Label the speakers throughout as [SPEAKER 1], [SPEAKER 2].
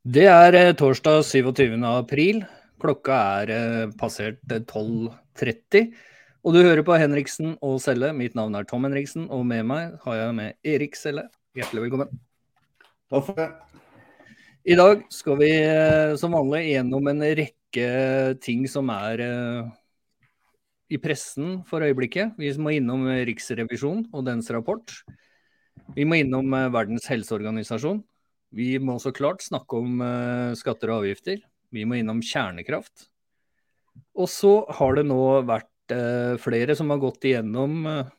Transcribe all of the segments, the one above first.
[SPEAKER 1] Det er eh, torsdag 27. april. Klokka er eh, passert 12.30. Og du hører på Henriksen og Selle. Mitt navn er Tom Henriksen, og med meg har jeg med Erik Selle. Hjertelig velkommen.
[SPEAKER 2] Takk for det.
[SPEAKER 1] I dag skal vi eh, som vanlig gjennom en rekke ting som er i pressen for øyeblikket. Vi må innom Riksrevisjonen og dens rapport. Vi må innom Verdens helseorganisasjon. Vi må så klart snakke om uh, skatter og avgifter. Vi må innom kjernekraft. Og så har det nå vært uh, flere som har gått igjennom uh,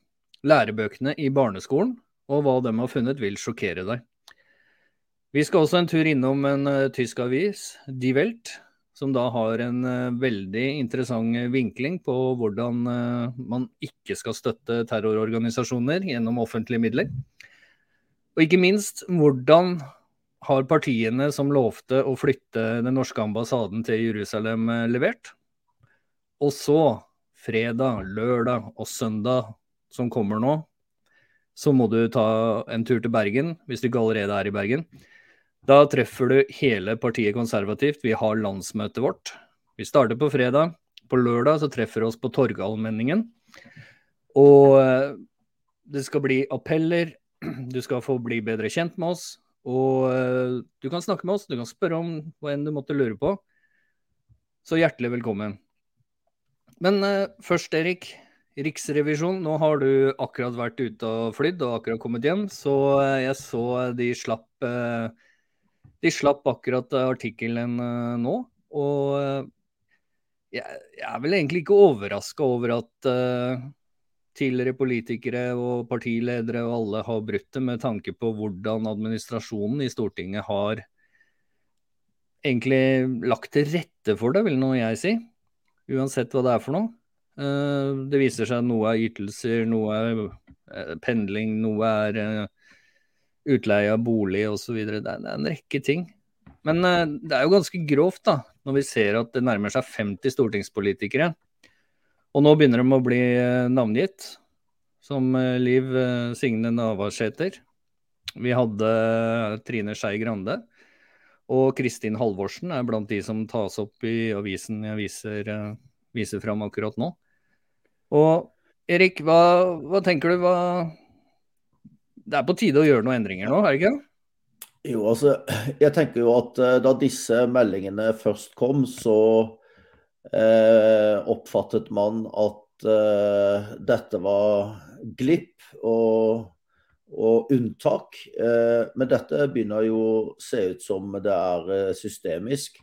[SPEAKER 1] lærebøkene i barneskolen, og hva de har funnet vil sjokkere deg. Vi skal også en tur innom en tysk avis, Die Welt, som da har en veldig interessant vinkling på hvordan man ikke skal støtte terrororganisasjoner gjennom offentlige midler. Og ikke minst hvordan har partiene som lovte å flytte den norske ambassaden til Jerusalem, eh, levert? Og så, fredag, lørdag og søndag som kommer nå, så må du ta en tur til Bergen, hvis du ikke allerede er i Bergen. Da treffer du hele partiet konservativt. Vi har landsmøtet vårt. Vi starter på fredag. På lørdag så treffer vi oss på Torgallmenningen. Og eh, det skal bli appeller. Du skal få bli bedre kjent med oss. Og uh, du kan snakke med oss, du kan spørre om hva enn du måtte lure på. Så hjertelig velkommen. Men uh, først, Erik. Riksrevisjon, nå har du akkurat vært ute og flydd og akkurat kommet hjem. Så uh, jeg så de slapp De slapp akkurat artikkelen nå. Og jeg, jeg, er vel egentlig ikke overraska over at tidligere politikere og partiledere og alle har brutt det med tanke på hvordan administrasjonen i Stortinget har egentlig lagt til rette for det, vil nå jeg si. Uansett hva det er for noe. Eh, det viser seg at noe er ytelser, noe er eh, pendling, noe er eh, utleie av bolig osv. Det er en rekke ting. Men det er jo ganske grovt da, når vi ser at det nærmer seg 50 stortingspolitikere og nå begynner de å bli eh, navngitt, som eh, Liv eh, Signe Navarsete. Vi hadde Trine Skei Grande. Og Kristin Halvorsen er blant de som tas opp i avisen jeg viser, viser fram akkurat nå. Og Erik, hva, hva tenker du? Hva... Det er på tide å gjøre noen endringer nå, er det ikke?
[SPEAKER 2] Jo, altså, jeg tenker jo at da disse meldingene først kom, så oppfattet man at eh, dette var glipp og, og unntak. Eh, men dette begynner jo å se ut som det er eh, systemisk.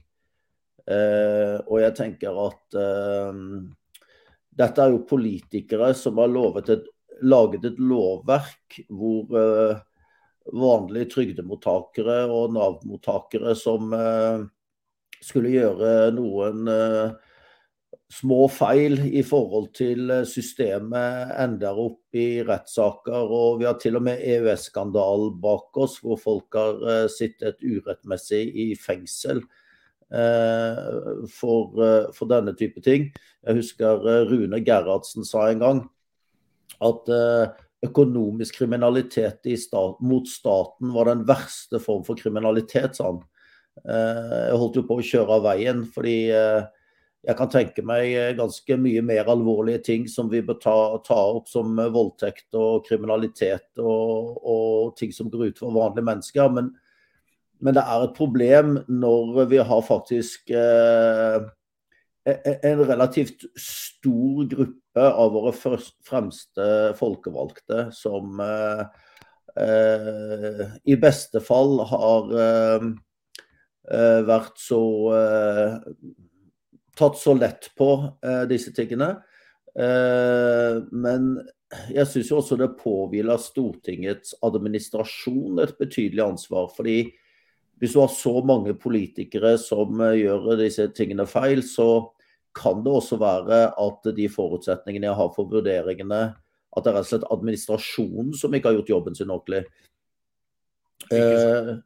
[SPEAKER 2] Eh, og jeg tenker at eh, dette er jo politikere som har et, laget et lovverk hvor vanlige trygdemottakere og Nav-mottakere som skulle gjøre noen små feil i forhold til eh, systemet ender opp i rettssaker. Og vi har til og med EØS-skandalen bak oss, hvor folk har uh, sittet urettmessig i fengsel uh, for, for, denne type ting. Jeg husker Rune Gerhardsen sa en gang at økonomisk kriminalitet stat, mot staten var den verste form for kriminalitet, sa han. Jeg holdt jo på å kjøre av veien fordi jeg kan tenke meg eh, ganske mye mer alvorlige ting som vi bør ta, ta opp, som eh, voldtekt og kriminalitet og, og, ting som går ut for vanlige mennesker. Men, men, det er et problem når vi har faktisk eh, e, e, en relativt stor gruppe av våre fremste folkevalgte som eh, eh, i beste fall har eh, vært så tatt så lett på eh, disse tingene. Eh, men jeg syns også det påhviler Stortingets administrasjon et betydelig ansvar. fordi hvis du har så mange politikere som eh, gjør disse tingene feil, så kan det også være at de forutsetningene jeg har for vurderingene, at det er rett og slett administrasjonen som ikke har gjort jobben sin ordentlig. Eh,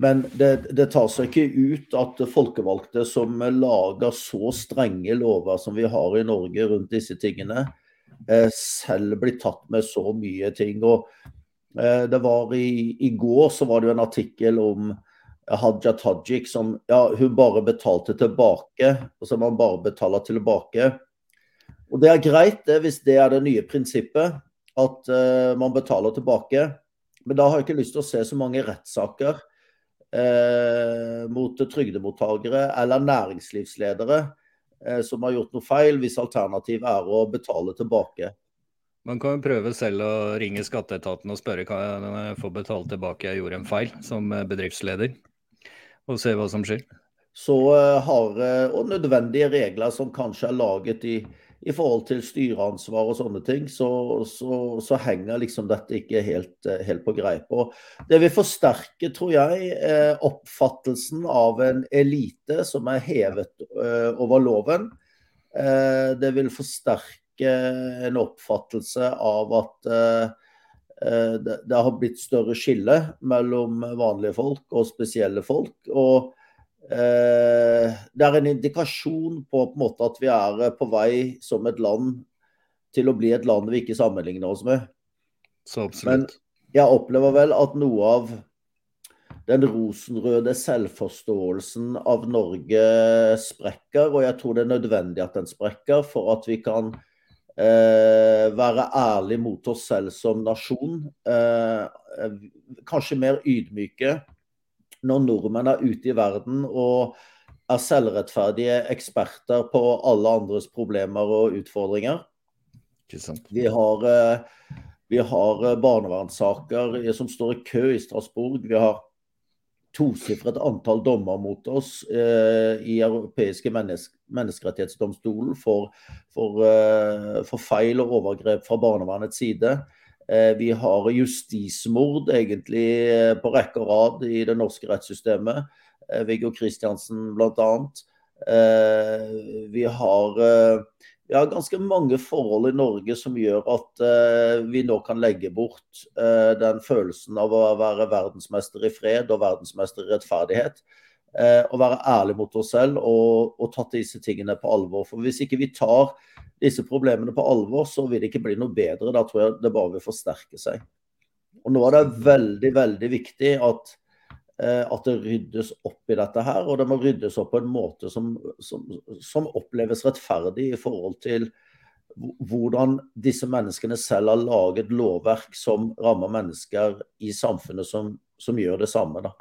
[SPEAKER 2] men det, det, tar seg ikke ut at folkevalgte som lager så strenge lover som vi har i Norge rundt disse tingene, eh, selv blir tatt med så mye ting. Og eh, det var i, i, går så var det jo en artikkel om Haja Tajik som ja, hun bare betalte tilbake. Og så man bare betaler tilbake. Og det er greit det, hvis det er det nye prinsippet, at uh, man betaler tilbake. Men da har jeg ikke lyst til å se så mange rettssaker mot trygdemottakere eller næringslivsledere uh, som har gjort noe feil, hvis alternativet er å betale tilbake.
[SPEAKER 1] Man kan jo prøve selv å ringe skatteetaten og spørre kan jeg få betalt tilbake jeg gjorde en feil som bedriftsleder, og se hva som skjer.
[SPEAKER 2] Så har og nødvendige regler som kanskje er laget i i forhold til styreansvar og sånne ting, så, så, så henger liksom dette ikke helt, eh, helt, på greip. Og det vil forsterke, tror jeg, eh, oppfattelsen av en elite som er hevet eh, over loven. Det vil forsterke en oppfattelse av at det har blitt større skille mellom vanlige folk og spesielle folk. og det er en indikasjon på, på en måte, at vi er eh, på vei som et land til å bli et land vi ikke sammenligner oss med.
[SPEAKER 1] Så absolutt.
[SPEAKER 2] Men jeg opplever vel at noe av den rosenrøde selvforståelsen av Norge sprekker. Og jeg tror det er nødvendig at den sprekker for at vi kan eh, være ærlige mot oss selv som nasjon. Eh, kanskje mer ydmyke når nordmenn er ute i verden og er selvrettferdige eksperter på alle andres problemer og utfordringer. Vi har, eh, vi har eh, barnevernssaker som står i kø i Strasbourg. Vi har tosifret antall dommer mot oss eh, i europeiske menneske, menneskerettighetsdomstolen for, for, eh, for, feil og overgrep fra barnevernets side. Eh, vi har justismord egentlig eh, på rekke og rad i det norske rettssystemet. Eh, Viggo Kristiansen bl.a. Vi har, vi har ganske mange forhold i Norge som gjør at vi nå kan legge bort den følelsen av å være verdensmester i fred og verdensmester i rettferdighet. Å være ærlig mot oss selv og, og tatt disse tingene på alvor. For Hvis ikke vi tar disse problemene på alvor, så vil det ikke bli noe bedre. Da tror jeg det bare vil forsterke seg. Og Nå er det veldig veldig viktig at, eh, at det ryddes opp i dette her. Og det må ryddes opp på en måte som, som, som oppleves rettferdig i forhold til hvordan disse menneskene selv har laget lovverk som rammer mennesker i samfunnet som, som gjør det samme. da.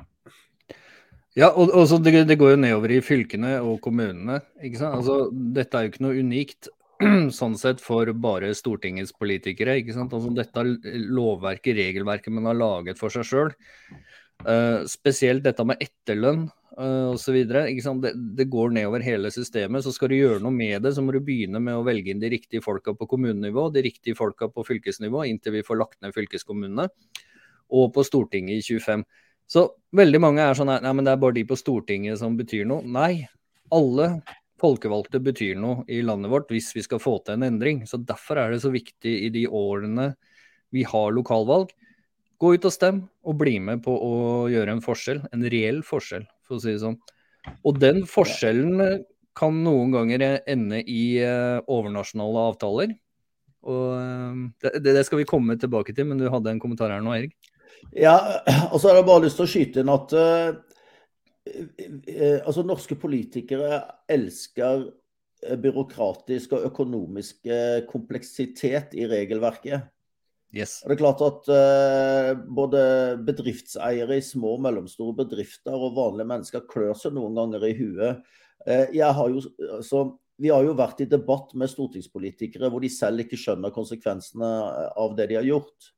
[SPEAKER 1] Ja, og, og det, det, går jo nedover i fylkene og kommunene. ikke sant? Altså, dette er jo ikke noe unikt. sånn sett for bare Stortingets politikere. ikke sant? Altså Dette lovverket, regelverket man har laget for seg sjøl. Uh, eh, spesielt dette med etterlønn uh, osv. Det, det går nedover hele systemet. Så skal du gjøre noe med det, så må du begynne med å velge inn de riktige folka på kommunenivå, de riktige folka på fylkesnivå, inntil vi får lagt ned fylkeskommunene, og på Stortinget i 25. Så veldig mange er sånn nei, men det er bare de på Stortinget som betyr noe. Nei, alle folkevalgte betyr noe i landet vårt hvis vi skal få til en endring. Så Derfor er det så viktig i de årene vi har lokalvalg, gå ut og stem og bli med på å gjøre en forskjell. En reell forskjell, for å si det sånn. Og den forskjellen kan noen ganger ende i uh, overnasjonale avtaler. Og det, det, skal vi komme tilbake til, men du hadde en kommentar her nå, Erik?
[SPEAKER 2] Ja, og så har jeg bare lyst til å skyte inn at uh, altså Norske politikere elsker eh, byråkratisk og økonomisk kompleksitet i regelverket.
[SPEAKER 1] Yes.
[SPEAKER 2] Og det er klart at uh, Både bedriftseiere i små og mellomstore bedrifter og vanlige mennesker klør seg noen ganger i huet. Uh, har jo, altså, vi har jo vært i debatt med stortingspolitikere hvor de selv ikke skjønner konsekvensene av det de har gjort.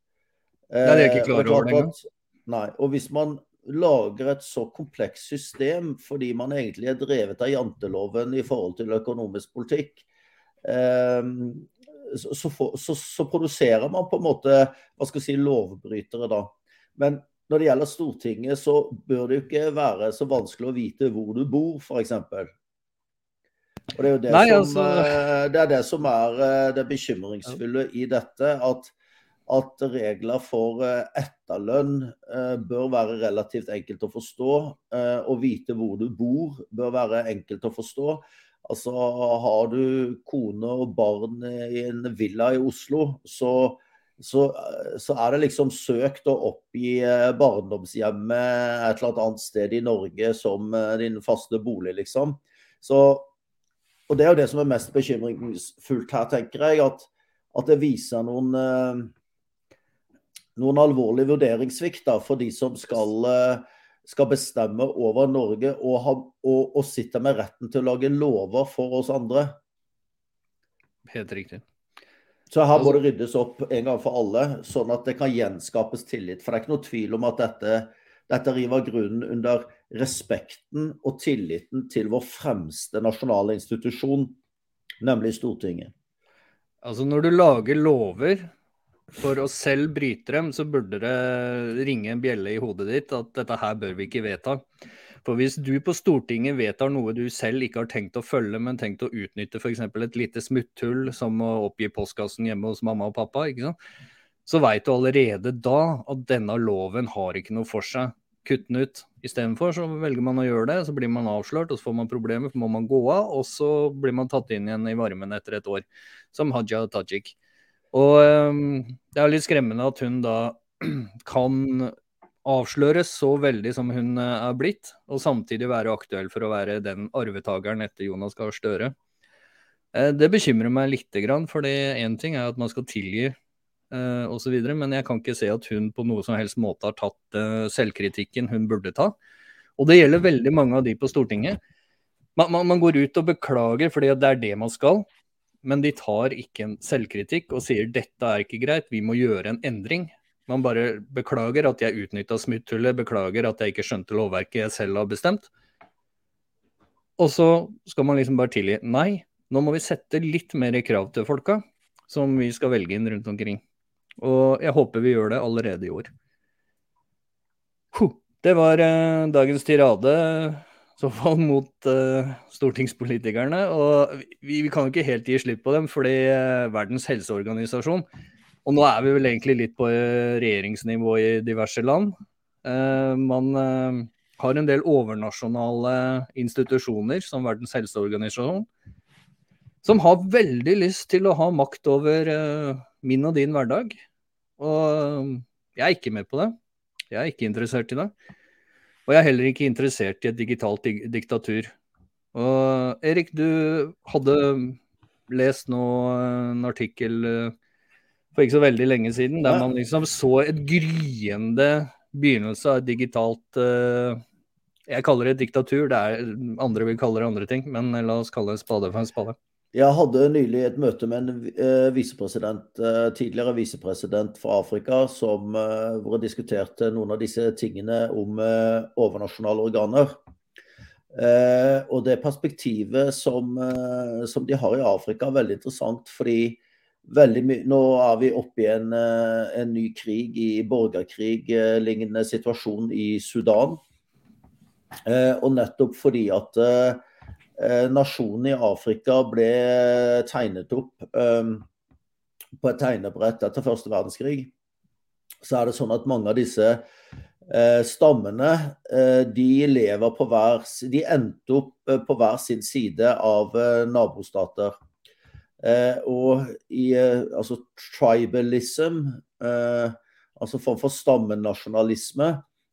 [SPEAKER 1] Uh, det er ikke klar over engang.
[SPEAKER 2] Nei, og hvis man lager et så komplekst system fordi man egentlig er drevet av janteloven i forhold til økonomisk politikk, ehm, så, så, så, så, produserer man på en måte hva skal jeg si, lovbrytere da. Men når det gjelder Stortinget, så bør det jo ikke være så vanskelig å vite hvor du bor, f.eks. Og det er jo det, Nei, som, altså... Eh, det, er det som er eh, det bekymringsfulle i dette. at at regler for eh, etterlønn eh, bør være relativt enkelt å forstå. Eh, å vite hvor du bor bør være enkelt å forstå. Altså Har du kone og barn i en villa i Oslo, så så, så, er det liksom søkt å oppgi barndomshjemmet et eller annet sted i Norge som din faste bolig, liksom. Så, og det er jo det som er mest bekymringsfullt her, tenker jeg. At, at det viser noen noen alvorlig vurderingssvikt for de som skal, skal, bestemme over Norge og, ha, og, og sitter med retten til å lage lover for oss andre.
[SPEAKER 1] Helt riktig.
[SPEAKER 2] Så her må det ryddes opp en gang for alle, sånn at det kan gjenskapes tillit. For det er ikke noe tvil om at dette, dette river grunnen under respekten og tilliten til vår fremste nasjonale institusjon, nemlig Stortinget.
[SPEAKER 1] Altså Når du lager lover for å selv bryte dem, så burde det ringe en bjelle i hodet ditt at dette her bør vi ikke vedta. For hvis du på Stortinget vedtar noe du selv ikke har tenkt å følge, men tenkt å utnytte f.eks. et lite smutthull som å oppgi postkassen hjemme hos mamma og pappa, så veit du allerede da at denne loven har ikke noe for seg. Kutt den ut. Istedenfor så velger man å gjøre det, så blir man avslørt, og så får man problemer, så må man gå av, og så blir man tatt inn igjen i varmen etter et år, som Haja Tajik. Og um, det er litt skremmende at hun da kan avsløres så veldig som hun eh, er blitt, og samtidig være aktuell for å være den arvetakeren etter Jonas Gahr Støre. Eh, det bekymrer meg lite grann, for én ting er at man skal tilgi eh, osv., men jeg kan ikke se at hun på noe som helst måte har tatt selvkritikken hun burde ta. Og det gjelder veldig mange av de på Stortinget. Man, man, man går ut og beklager fordi det er det man skal, men de tar ikke en selvkritikk og sier dette er ikke greit, vi må gjøre en endring. Man bare beklager at jeg utnytta smutthullet, beklager at jeg ikke skjønte lovverket jeg selv har bestemt. Og så skal man liksom bare tilgi. Nei, nå må vi sette litt mer krav til folka som vi skal velge inn rundt omkring. Og jeg håper vi gjør det allerede i år. Det var eh, dagens tirade, så fall mot uh, stortingspolitikerne. Og vi, vi, kan jo ikke helt gi slipp på dem, fordi uh, Verdens helseorganisasjon og nå er vi vel egentlig litt på eh, regjeringsnivå i diverse land. Man har en del overnasjonale institusjoner, som Verdens helseorganisasjon, som har veldig lyst til å ha makt over min og din hverdag. Og jeg er ikke med på det. Jeg er ikke interessert i det. Og jeg er heller ikke interessert i et digitalt diktatur. Og Erik, du hadde lest nå en artikkel for ikke så veldig lenge siden, der man liksom så et gryende begynnelse av et digitalt uh, Jeg kaller det et diktatur, det er, andre vil kalle det andre ting, men la oss kalle det en spade for en spade.
[SPEAKER 2] Jeg hadde nylig et møte med en uh, visepresident, uh, tidligere visepresident fra Afrika, som, hvor jeg diskuterte noen av disse tingene om overnasjonale organer. og det perspektivet som, som de har i Afrika, er veldig interessant. fordi Nå er vi oppe i en, eh, en ny krig, i borgerkrig-lignende situasjon i Sudan. Eh, og nettopp fordi at eh, nasjonen i Afrika ble tegnet opp på et tegnebrett etter første verdenskrig, så er det sånn at mange av disse stammene de lever på hver De endte opp på hver sin side av nabostater. Eh, og i eh, altså tribalism, eh, altså form for stammenasjonalisme,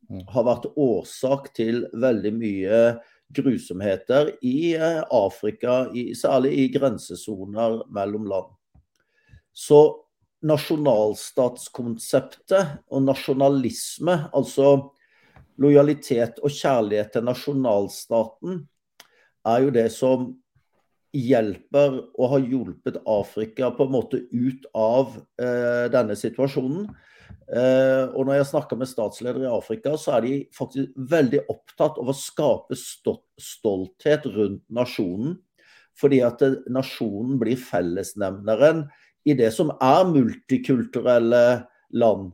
[SPEAKER 2] mm. har vært årsak til veldig mye grusomheter i Afrika, i, særlig i grensesoner mellom land. Så nasjonalstatskonseptet og nasjonalisme, altså lojalitet og kjærlighet til nasjonalstaten, er jo det som hjelper og har hjulpet Afrika på en måte ut av eh, denne situasjonen. Eh, og når jeg snakker med statsledere i Afrika, så er de faktisk veldig opptatt av å skape stolthet rundt nasjonen. Fordi at nasjonen blir fellesnevneren i det som er multikulturelle land.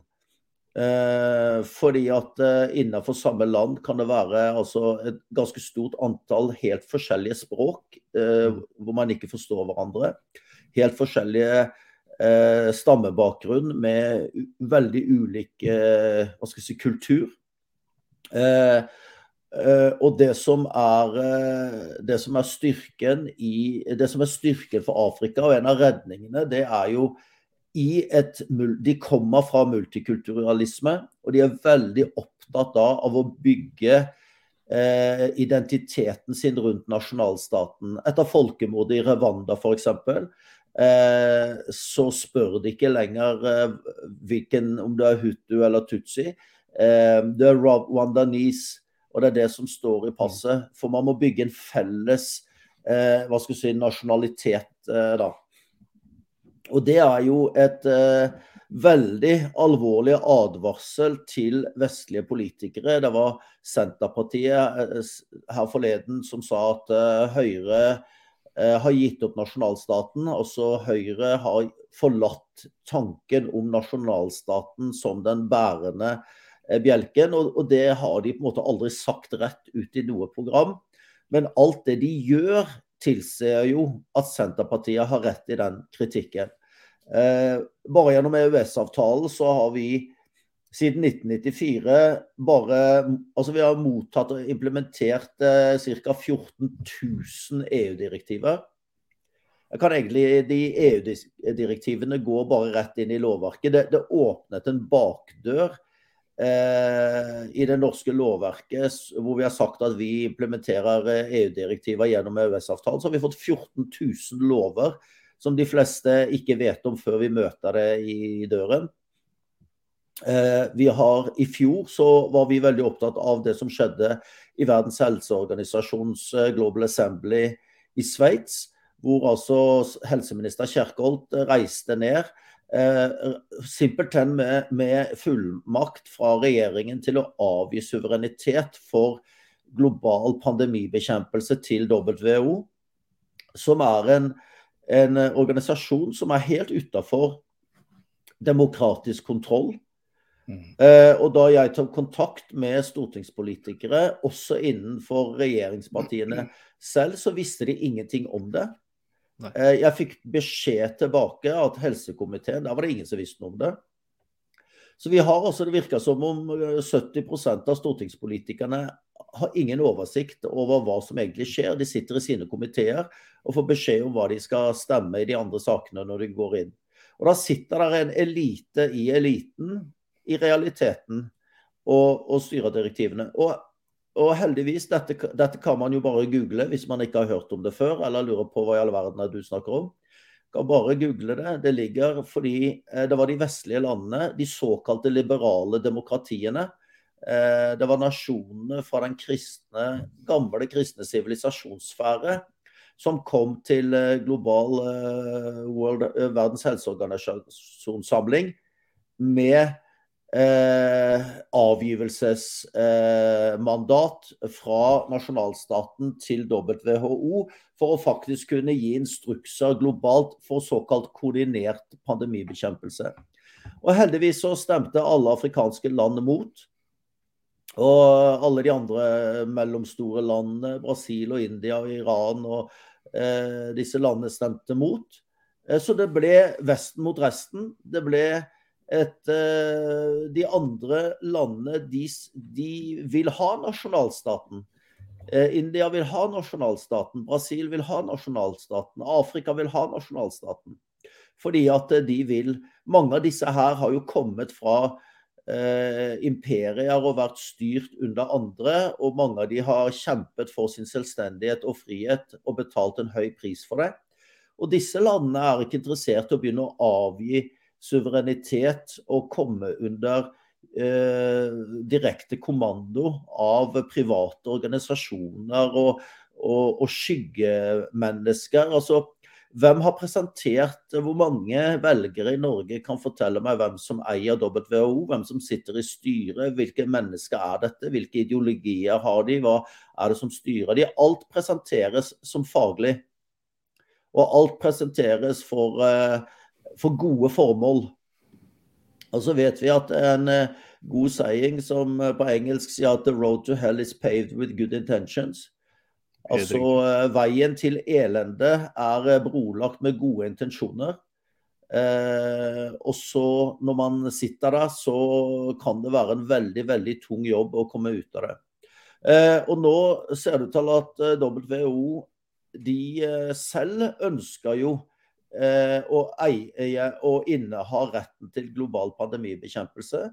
[SPEAKER 2] Eh, fordi at eh, innenfor samme land kan det være altså, et ganske stort antall helt forskjellige språk eh, mm. hvor man ikke forstår hverandre. Helt forskjellige eh, stammebakgrunn med veldig ulik eh, hva skal jeg si, kultur. Eh, og det som, er, det som er styrken i Det som er styrken for Afrika, og en av redningene, det er jo et, de kommer fra multikulturalisme, og de er veldig opptatt da av å bygge eh, identiteten sin rundt nasjonalstaten. Etter folkemordet i Rwanda f.eks. Eh, så spør de ikke lenger eh, hvilken, om det er hutu eller tutsi. Eh, det er rwandanese, og det er det som står i passet. For man må bygge en felles eh, hva skal si, nasjonalitet da. Og det er jo et veldig alvorlig advarsel til vestlige politikere. Det var Senterpartiet her forleden som sa at Høyre har gitt opp nasjonalstaten. Altså Høyre har forlatt tanken om nasjonalstaten som den bærende eh, bjelken. Og det har de på en måte aldri sagt rett ut i noe program. Men alt det de gjør, tilsier jo at Senterpartiet har rett i den kritikken. Eh, bare gjennom EØS-avtalen så har vi siden 1994 bare Altså vi har mottatt og implementert eh, ca. 14 000 EU-direktiver. De EU-direktivene går bare rett inn i lovverket. Det, det åpnet en bakdør Eh, i det norske lovverket hvor vi har sagt at vi implementerer EU-direktiver eh, e gjennom EØS-avtalen, så har vi fått 14 000 lover som de fleste ikke vet om før vi møter det i døren. Eh, vi har, I fjor så var vi veldig opptatt av det som skjedde i Verdens helseorganisasjons Global Assembly i Sveits, hvor altså helseminister Kjerkholt reiste ned Eh, simpelthen med, med, fullmakt fra regjeringen til å avgi suverenitet for global pandemibekjempelse til WHO, som er en, en organisasjon som er helt utafor demokratisk kontroll. Mm. Eh, og da jeg tok kontakt med stortingspolitikere, også innenfor regjeringspartiene selv, så visste de ingenting om det. Eh, jeg fikk beskjed tilbake at helsekomiteen Der var det ingen som visste noe om det. Så vi har altså, Det virker som om 70 eh, av stortingspolitikerne har ingen oversikt over hva som egentlig skjer. De sitter i sine komiteer og får beskjed om hva de skal stemme i de andre sakene når de går inn. Og Da sitter der en elite i eliten, i realiteten, og, og styrer direktivene. Og og heldigvis, dette, dette, kan man jo bare google hvis man ikke har hørt om det før, eller lurer på hva i all verden er du snakker om. Kan bare google det. Det ligger fordi eh, det var de vestlige landene, de såkalte liberale demokratiene. Eh, det var nasjonene fra den kristne, gamle kristne sivilisasjonssfære som kom til eh, global World, Verdens helseorganisasjonssamling med eh, avgivelsesmandat eh, fra nasjonalstaten til WHO for å faktisk kunne gi instrukser globalt for såkalt koordinert pandemibekjempelse. Og Heldigvis så stemte alle afrikanske land mot. Og alle de andre mellomstore landene, Brasil og India og Iran og eh, disse landene stemte mot. Eh, så det ble Vesten mot resten. Det ble et, uh, de andre landene de, de, vil ha nasjonalstaten. Uh, India vil ha nasjonalstaten, Brasil vil ha nasjonalstaten, Afrika vil ha nasjonalstaten. Fordi at de vil Mange av disse her har jo kommet fra eh, imperier og vært styrt under andre, og mange av de har kjempet for sin selvstendighet og frihet og betalt en høy pris for det. Og disse landene er ikke interessert i å begynne å avgi suverenitet og komme under eh, direkte kommando av private organisasjoner og, og, og skyggemennesker. Altså, hvem har presentert Hvor mange velgere i Norge kan fortelle meg hvem som eier WHO? Hvem som sitter i styret? Hvilke mennesker er dette? Hvilke ideologier har de? Hva er det som styrer de? Alt presenteres som faglig. Og alt presenteres for uh, for gode formål. Og så vet vi at en eh, god saying som eh, på engelsk sier at 'the road to hell is paved with good intentions'. Altså veien til elende er brolagt med gode intensjoner. Eh, og så når man sitter der, så kan det være en veldig, veldig tung jobb å komme ut av det. Eh, og nå ser det ut til at WHO de selv ønsker jo eh, å eie og inneha retten til global pandemibekjempelse.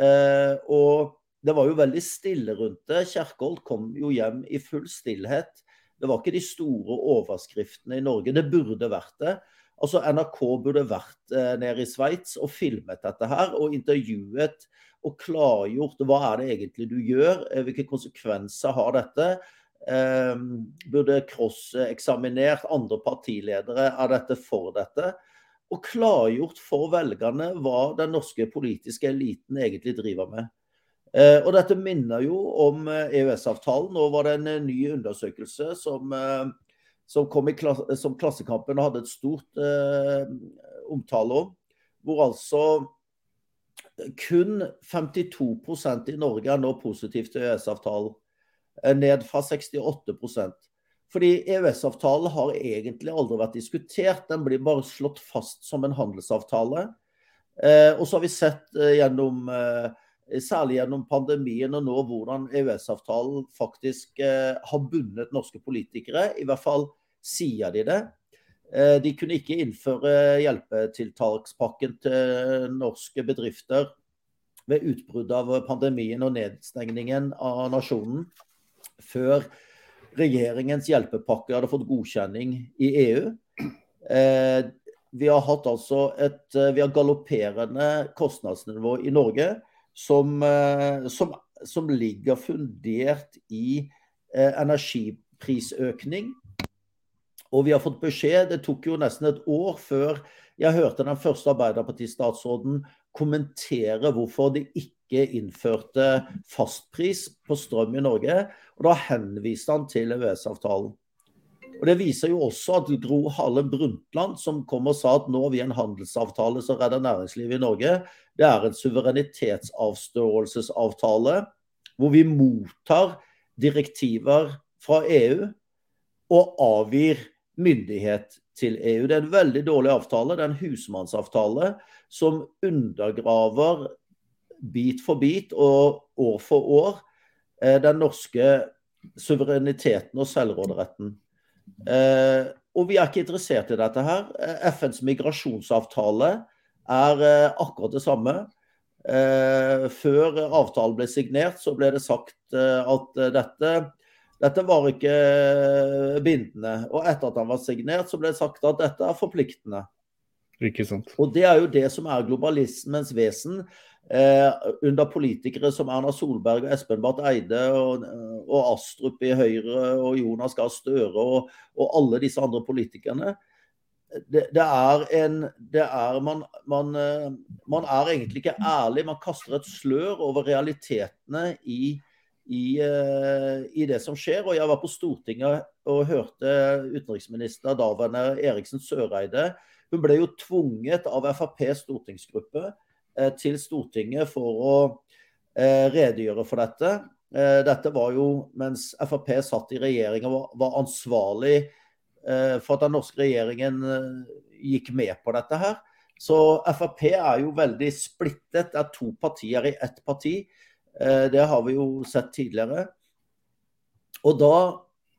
[SPEAKER 2] Eh, og det var jo veldig stille rundt det. Kjerkol kom jo hjem i full stillhet. Det var ikke de store overskriftene i Norge. Det burde vært det. Altså NRK burde vært eh, nede i Sveits og filmet dette her og intervjuet og klargjort hva er det egentlig du gjør, eh, hvilke konsekvenser har dette. Eh, burde cross-eksaminert andre partiledere av dette for dette. Og klargjort for velgerne hva den norske politiske eliten egentlig driver med. Eh, og dette minner jo om EØS-avtalen. Nå var det en eh, ny undersøkelse som, eh, som klasse, som Klassekampen hadde et stort eh, omtale om. Hvor altså kun 52% i Norge er nå positivt til EØS-avtalen. Eh, ned fra 68% Fordi EØS-avtalen har egentlig aldri vært diskutert. Den blir bare slått fast som en handelsavtale. Eh, og så har vi sett eh, gjennom Særlig gjennom pandemien og nå hvordan EØS-avtalen faktisk har bundet norske politikere. I hvert fall sier de det. De kunne ikke innføre hjelpetiltakspakken til norske bedrifter ved utbruddet av pandemien og nedstengningen av nasjonen før regjeringens hjelpepakke hadde fått godkjenning i EU. Eh, vi har hatt altså et eh, vi har galopperende kostnadsnivå i Norge som, eh, som, som ligger fundert i energiprisøkning. Og vi har fått beskjed, det tok jo nesten et år før jeg hørte den første Arbeiderpartistatsråden kommentere hvorfor de ikke innførte fastpris på strøm i Norge. Og Da henviste han til EØS-avtalen. Og Det viser jo også at Gro Harlem Brundtland, som kom og sa at nå har vi en handelsavtale som redder næringslivet i Norge, det er en suverenitetsavståelsesavtale hvor vi mottar direktiver fra EU og avgir myndighet til EU. Det er en veldig dårlig avtale. Det er en husmannsavtale som undergraver bit for bit og år for år eh, den norske suvereniteten og selvråderetten. Eh, og vi er ikke interessert i dette her. Eh, FNs migrasjonsavtale er akkurat det samme. Før avtalen ble signert, så ble det sagt at dette dette var ikke bindende. Og etter at den var signert, så ble det sagt at dette er forpliktende.
[SPEAKER 1] Ikke sant.
[SPEAKER 2] Og det er jo det som er globalismens vesen. Eh, under politikere som Erna Solberg og Espen Barth Eide og, og, Astrup i Høyre og Jonas Gahr Støre og, og, alle disse andre politikerne. Det, det er en det er, man, man, eh, man, er egentlig ikke ærlig. Man kaster et slør over realitetene i i, eh, i, det som skjer. Og jeg var på Stortinget og hørte utenriksminister daværende Eriksen Søreide. Hun ble jo tvunget av FrPs stortingsgruppe eh, til Stortinget for å eh, redegjøre for dette. Dette var jo mens Frp satt i regjering og var ansvarlig for at den norske regjeringen gikk med på dette her. Så Frp er jo veldig splittet. Det er to partier i ett parti. Eh, det har vi jo sett tidligere. Og da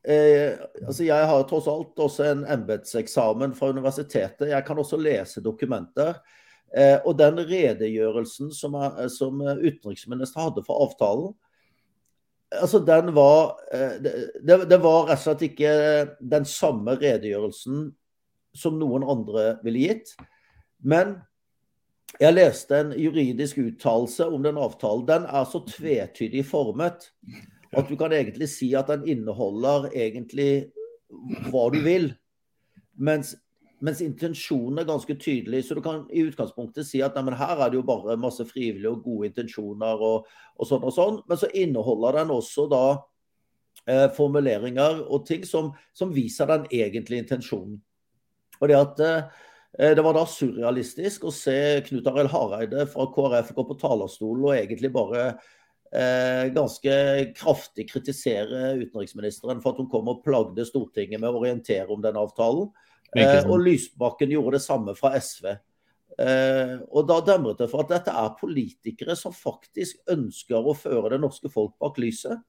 [SPEAKER 2] eh, altså Jeg har tross alt også en embetseksamen fra universitetet. Jeg kan også lese dokumenter. Eh, og den redegjørelsen som, er, som utenriksminister hadde for avtalen, altså den var eh, det, det, var rett og slett ikke den samme redegjørelsen som noen andre ville gitt. Men jeg leste en juridisk uttalelse om den avtalen. Den er så tvetydig formet at du kan egentlig si at den inneholder egentlig hva du vil. Mens, mens intensjonen er ganske tydelig. Så du kan i utgangspunktet si at nei, her er det jo bare masse frivillige og gode intensjoner og, og sånn og sånn. Men så inneholder den også da eh, formuleringer og ting som, som, viser den egentlige intensjonen. Og det at eh, det var da surrealistisk å se Knut Arild Hareide fra KrF gå på talerstolen og egentlig bare eh, ganske kraftig kritisere utenriksministeren for at hun kom og plagde Stortinget med å orientere om den avtalen. Eh, og Lysbakken gjorde det samme fra SV. Eh, og da demret det for at dette er politikere som faktisk ønsker å føre det norske folk bak lyset.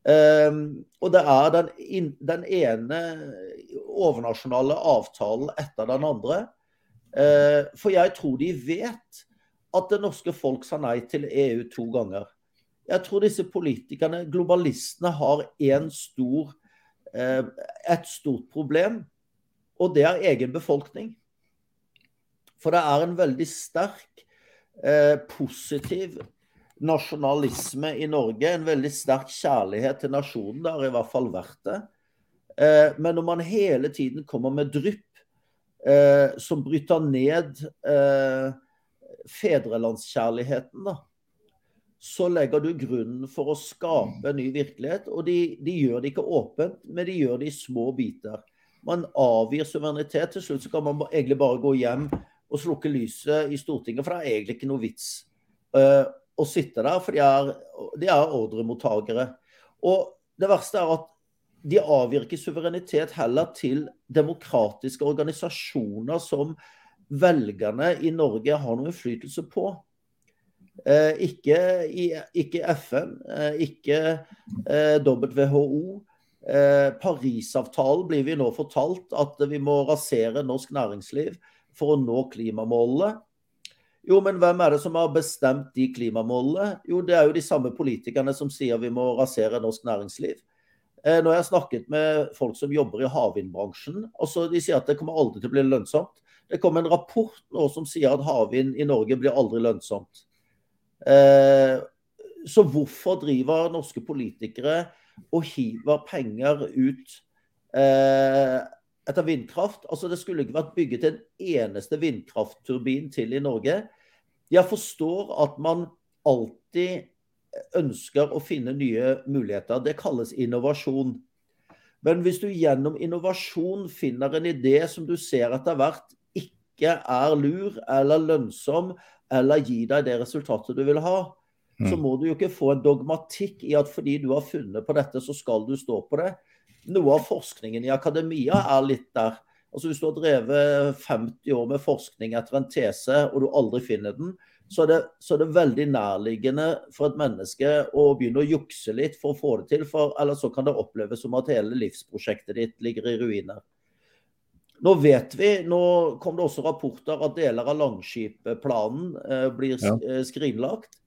[SPEAKER 2] Um, og det er den, den, ene overnasjonale avtalen etter den andre. Eh, for jeg tror de vet at det norske folk sa nei til EU to ganger. Jeg tror disse politikerne, globalistene, har stor, eh, et stort problem. Og det er egen befolkning. For det er en veldig sterk, eh, positiv nasjonalisme i Norge. En veldig sterk kjærlighet til nasjonen. Det har i hvert fall vært det. Eh, men når man hele tiden kommer med drypp eh, som bryter ned eh, fedrelandskjærligheten, da, så legger du grunnen for å skape en ny virkelighet. Og de, de, gjør det ikke åpent, men de gjør det i små biter. Man avgir suverenitet. Til slutt så kan man egentlig bare gå hjem og slukke lyset i Stortinget, for det er egentlig ikke noe vits uh, å sitte der. For de er, de er ordremottakere. Og det verste er at de avgir ikke suverenitet heller til demokratiske organisasjoner som velgerne i Norge har noen innflytelse på. Eh, ikke, ikke, FN, eh, ikke eh, WHO. Eh, Parisavtalen blir vi nå fortalt at vi må rasere norsk næringsliv for å nå klimamålene. Jo, men hvem er det som har bestemt de klimamålene? Jo, det er jo de samme politikerne som sier vi må rasere norsk næringsliv. Eh, når jeg har snakket med folk som jobber i havvindbransjen, altså de sier at det kommer aldri til å bli lønnsomt. Det kom en rapport nå som sier at havvind i Norge blir aldri lønnsomt. Eh, så hvorfor driver norske politikere og hiver penger ut eh, etter vindkraft? Altså Det skulle ikke vært bygget en eneste vindkraftturbin til i Norge. Jeg forstår at man alltid ønsker å finne nye muligheter. Det kalles innovasjon. Men hvis du gjennom innovasjon finner en idé som du ser etter hvert ikke er lur eller lønnsom eller gir deg det resultatet du vil ha, så mm. må du jo ikke få en dogmatikk i at fordi du har funnet på dette, så skal du stå på det. Noe av forskningen i akademia er litt der. Altså Hvis du har drevet 50 år med forskning etter en tese, og du aldri finner den, så er, det, så er det veldig nærliggende for et menneske å begynne å jukse litt for å få det til. For ellers så kan det oppleves som at hele livsprosjektet ditt ligger i ruiner. Nå vet vi, nå kom det også rapporter at deler av Langskip-planen eh, blir ja. Eh, skrinlagt.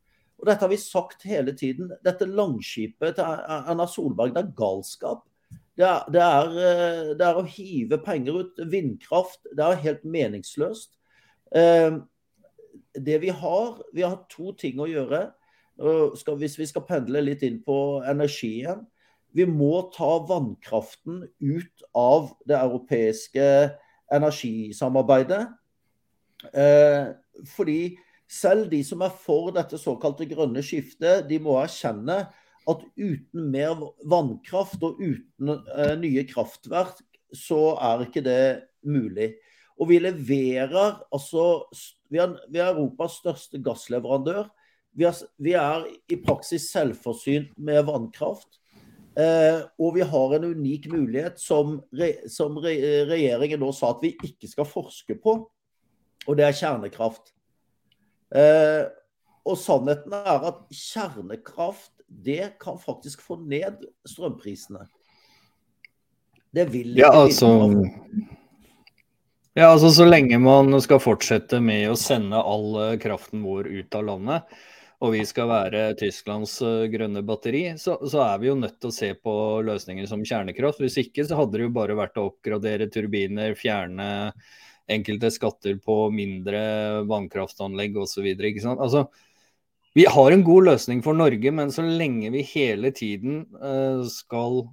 [SPEAKER 2] Og dette har vi sagt hele tiden. Dette Langskipet til Erna Solberg, det er galskap. Det er, det, er, eh, det er, å hive penger ut. Vindkraft, det er helt meningsløst. det vi har, vi har to ting å gjøre. Hvis vi skal pendle litt inn på energien, vi må ta vannkraften ut av det europeiske energisamarbeidet. Eh, fordi selv de som er for dette såkalte grønne skiftet, de må erkjenne at uten mer vannkraft og uten eh, nye kraftverk, så er ikke det mulig. Og vi leverer altså Vi er, vi er Europas største gassleverandør. Vi er, vi er i praksis selvforsynt med vannkraft. Eh, og vi har en unik mulighet som, re, som re, regjeringen nå sa at vi ikke skal forske på, og det er kjernekraft. Eh, og sannheten er at kjernekraft det kan faktisk få ned strømprisene. Det vil
[SPEAKER 1] ikke ja, altså, ja, altså så lenge man skal fortsette med å sende all kraften vår ut av landet, og vi skal være Tysklands eh, grønne batteri, så, så, er vi jo nødt til å se på løsninger som kjernekraft. Hvis ikke så hadde det jo bare vært å oppgradere turbiner, fjerne enkelte skatter på mindre vannkraftanlegg osv. Altså, vi har en god løsning for Norge, men så lenge vi hele tiden uh, skal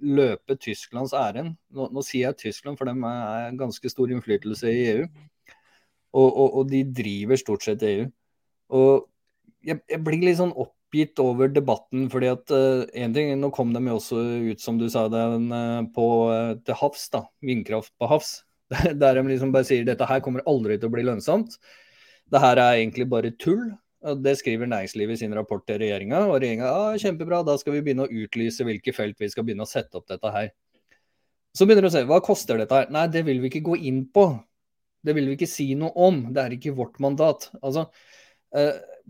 [SPEAKER 1] løpe Tysklands ærend nå, nå, sier jeg Tyskland, for dem er ganske stor innflytelse i EU. Og, og, og de driver stort sett EU. Og jeg, jeg, blir litt sånn oppgitt over debatten, fordi at uh, en ting, Nå kom de jo også ut, som du sa, den, uh, på, uh, til havs. da, Vindkraft på havs. Der de liksom bare sier dette her kommer aldri til å bli lønnsomt. Det her er egentlig bare tull. og Det skriver næringslivet i sin rapport til regjeringa. Og regjeringa ja, kjempebra, da skal vi begynne å utlyse hvilke felt vi skal begynne å sette opp dette her. Så begynner du å se hva koster dette her. Nei, det vil vi ikke gå inn på. Det vil vi ikke si noe om. Det er ikke vårt mandat. Altså,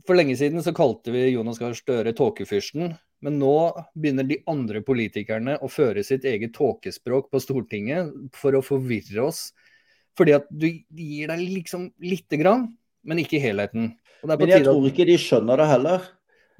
[SPEAKER 1] for lenge siden så kalte vi Jonas Gahr Støre tåkefyrsten. Men nå begynner de andre politikerne å føre sitt eget tåkespråk på Stortinget for å forvirre oss. Fordi at du gir deg liksom lite grann, men ikke helheten.
[SPEAKER 2] Men jeg tror ikke de skjønner det heller.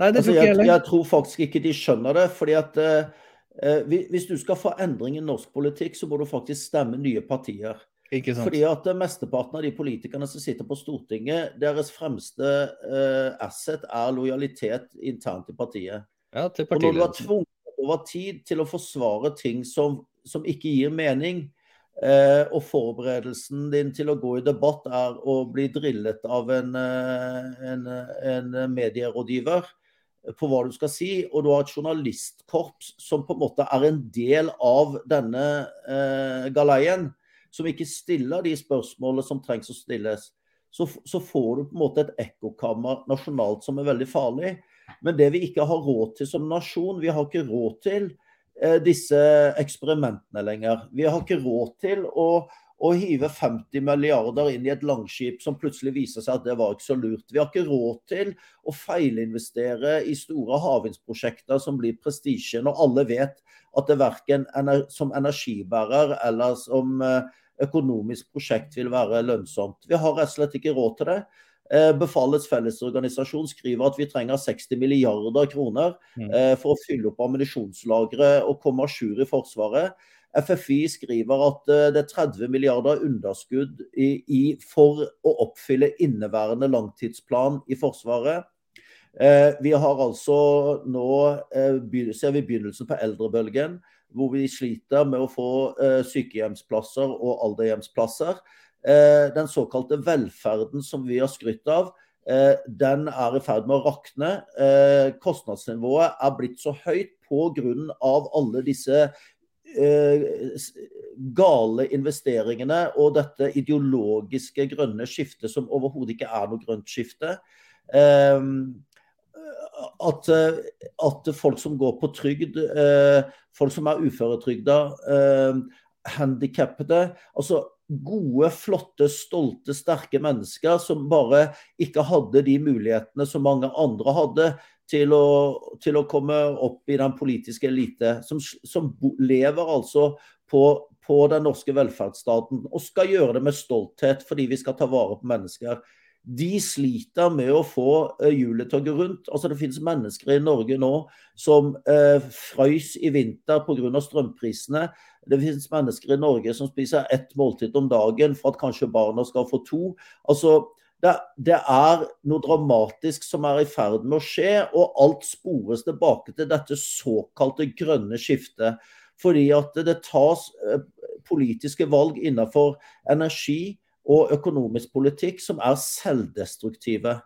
[SPEAKER 1] Nei, det altså,
[SPEAKER 2] jeg,
[SPEAKER 1] heller.
[SPEAKER 2] Jeg tror faktisk ikke de skjønner det. fordi at uh, hvis du skal få endring i norsk politikk, så må du faktisk stemme nye partier. Fordi at Mesteparten av de politikerne som sitter på Stortinget, deres fremste uh, asset er lojalitet internt i partiet.
[SPEAKER 1] Ja,
[SPEAKER 2] og når du er tvunget over tid til å forsvare ting som, som ikke gir mening, eh, og forberedelsen din til å gå i debatt er å bli drillet av en, uh, en, en medierådgiver på hva du skal si, og du har et journalistkorps som på en måte er en del av denne galeien, som ikke stiller de spørsmålene som trengs å stilles, så, så får du på en måte et ekkokammer nasjonalt som er veldig farlig. Men det vi ikke har råd til som nasjon, vi har ikke råd til eh, disse eksperimentene lenger. Vi har ikke råd til å, å hive 50 milliarder inn i et langskip som plutselig viser seg at det var ikke så lurt. Vi har ikke råd til å feilinvestere i store havvindprosjekter som blir prestisje, når alle vet at det verken som energibærer eller som eh, økonomisk prosjekt vil være lønnsomt. Vi har rett og slett ikke råd til det. Eh, Befalets Fellesorganisasjon skriver at vi trenger 60 milliarder kroner mm. eh, for å fylle opp ammunisjonslagre og komme à jour i Forsvaret. FFI skriver at eh, det er 30 milliarder underskudd i, i, for å oppfylle inneværende langtidsplan i Forsvaret. Vi har altså nå ser vi begynnelsen på eldrebølgen hvor vi sliter med å få eh, sykehjemsplasser og alderhjemsplasser. Eh, den såkalte velferden som vi har skrytt av, eh, den er i ferd med å rakne. Kostnadsnivået er blitt så høyt pga. alle disse gale investeringene og dette ideologiske grønne skiftet som overhodet ikke er noe grønt skifte at, eh, at, folk som går på trygd, eh, folk som er uføretrygda, eh, handikappede altså Gode, flotte, stolte, sterke mennesker som bare ikke hadde de mulighetene som mange andre hadde til å, til å komme opp i den politiske elite. Som, som lever altså på, på den norske velferdsstaten og skal gjøre det med stolthet fordi vi skal ta vare på mennesker de sliter med å få eh, hjulet til å gå rundt. Altså Det finnes mennesker i Norge nå som eh, frøys i vinter pga. strømprisene. Det finnes mennesker i Norge som spiser ett måltid om dagen for at kanskje barna skal få to. Altså, det, det, er noe dramatisk som er i ferd med å skje, og alt spores tilbake til dette såkalte grønne skiftet. Fordi at det tas eh, politiske valg innenfor energi, og økonomisk politikk som er selvdestruktive.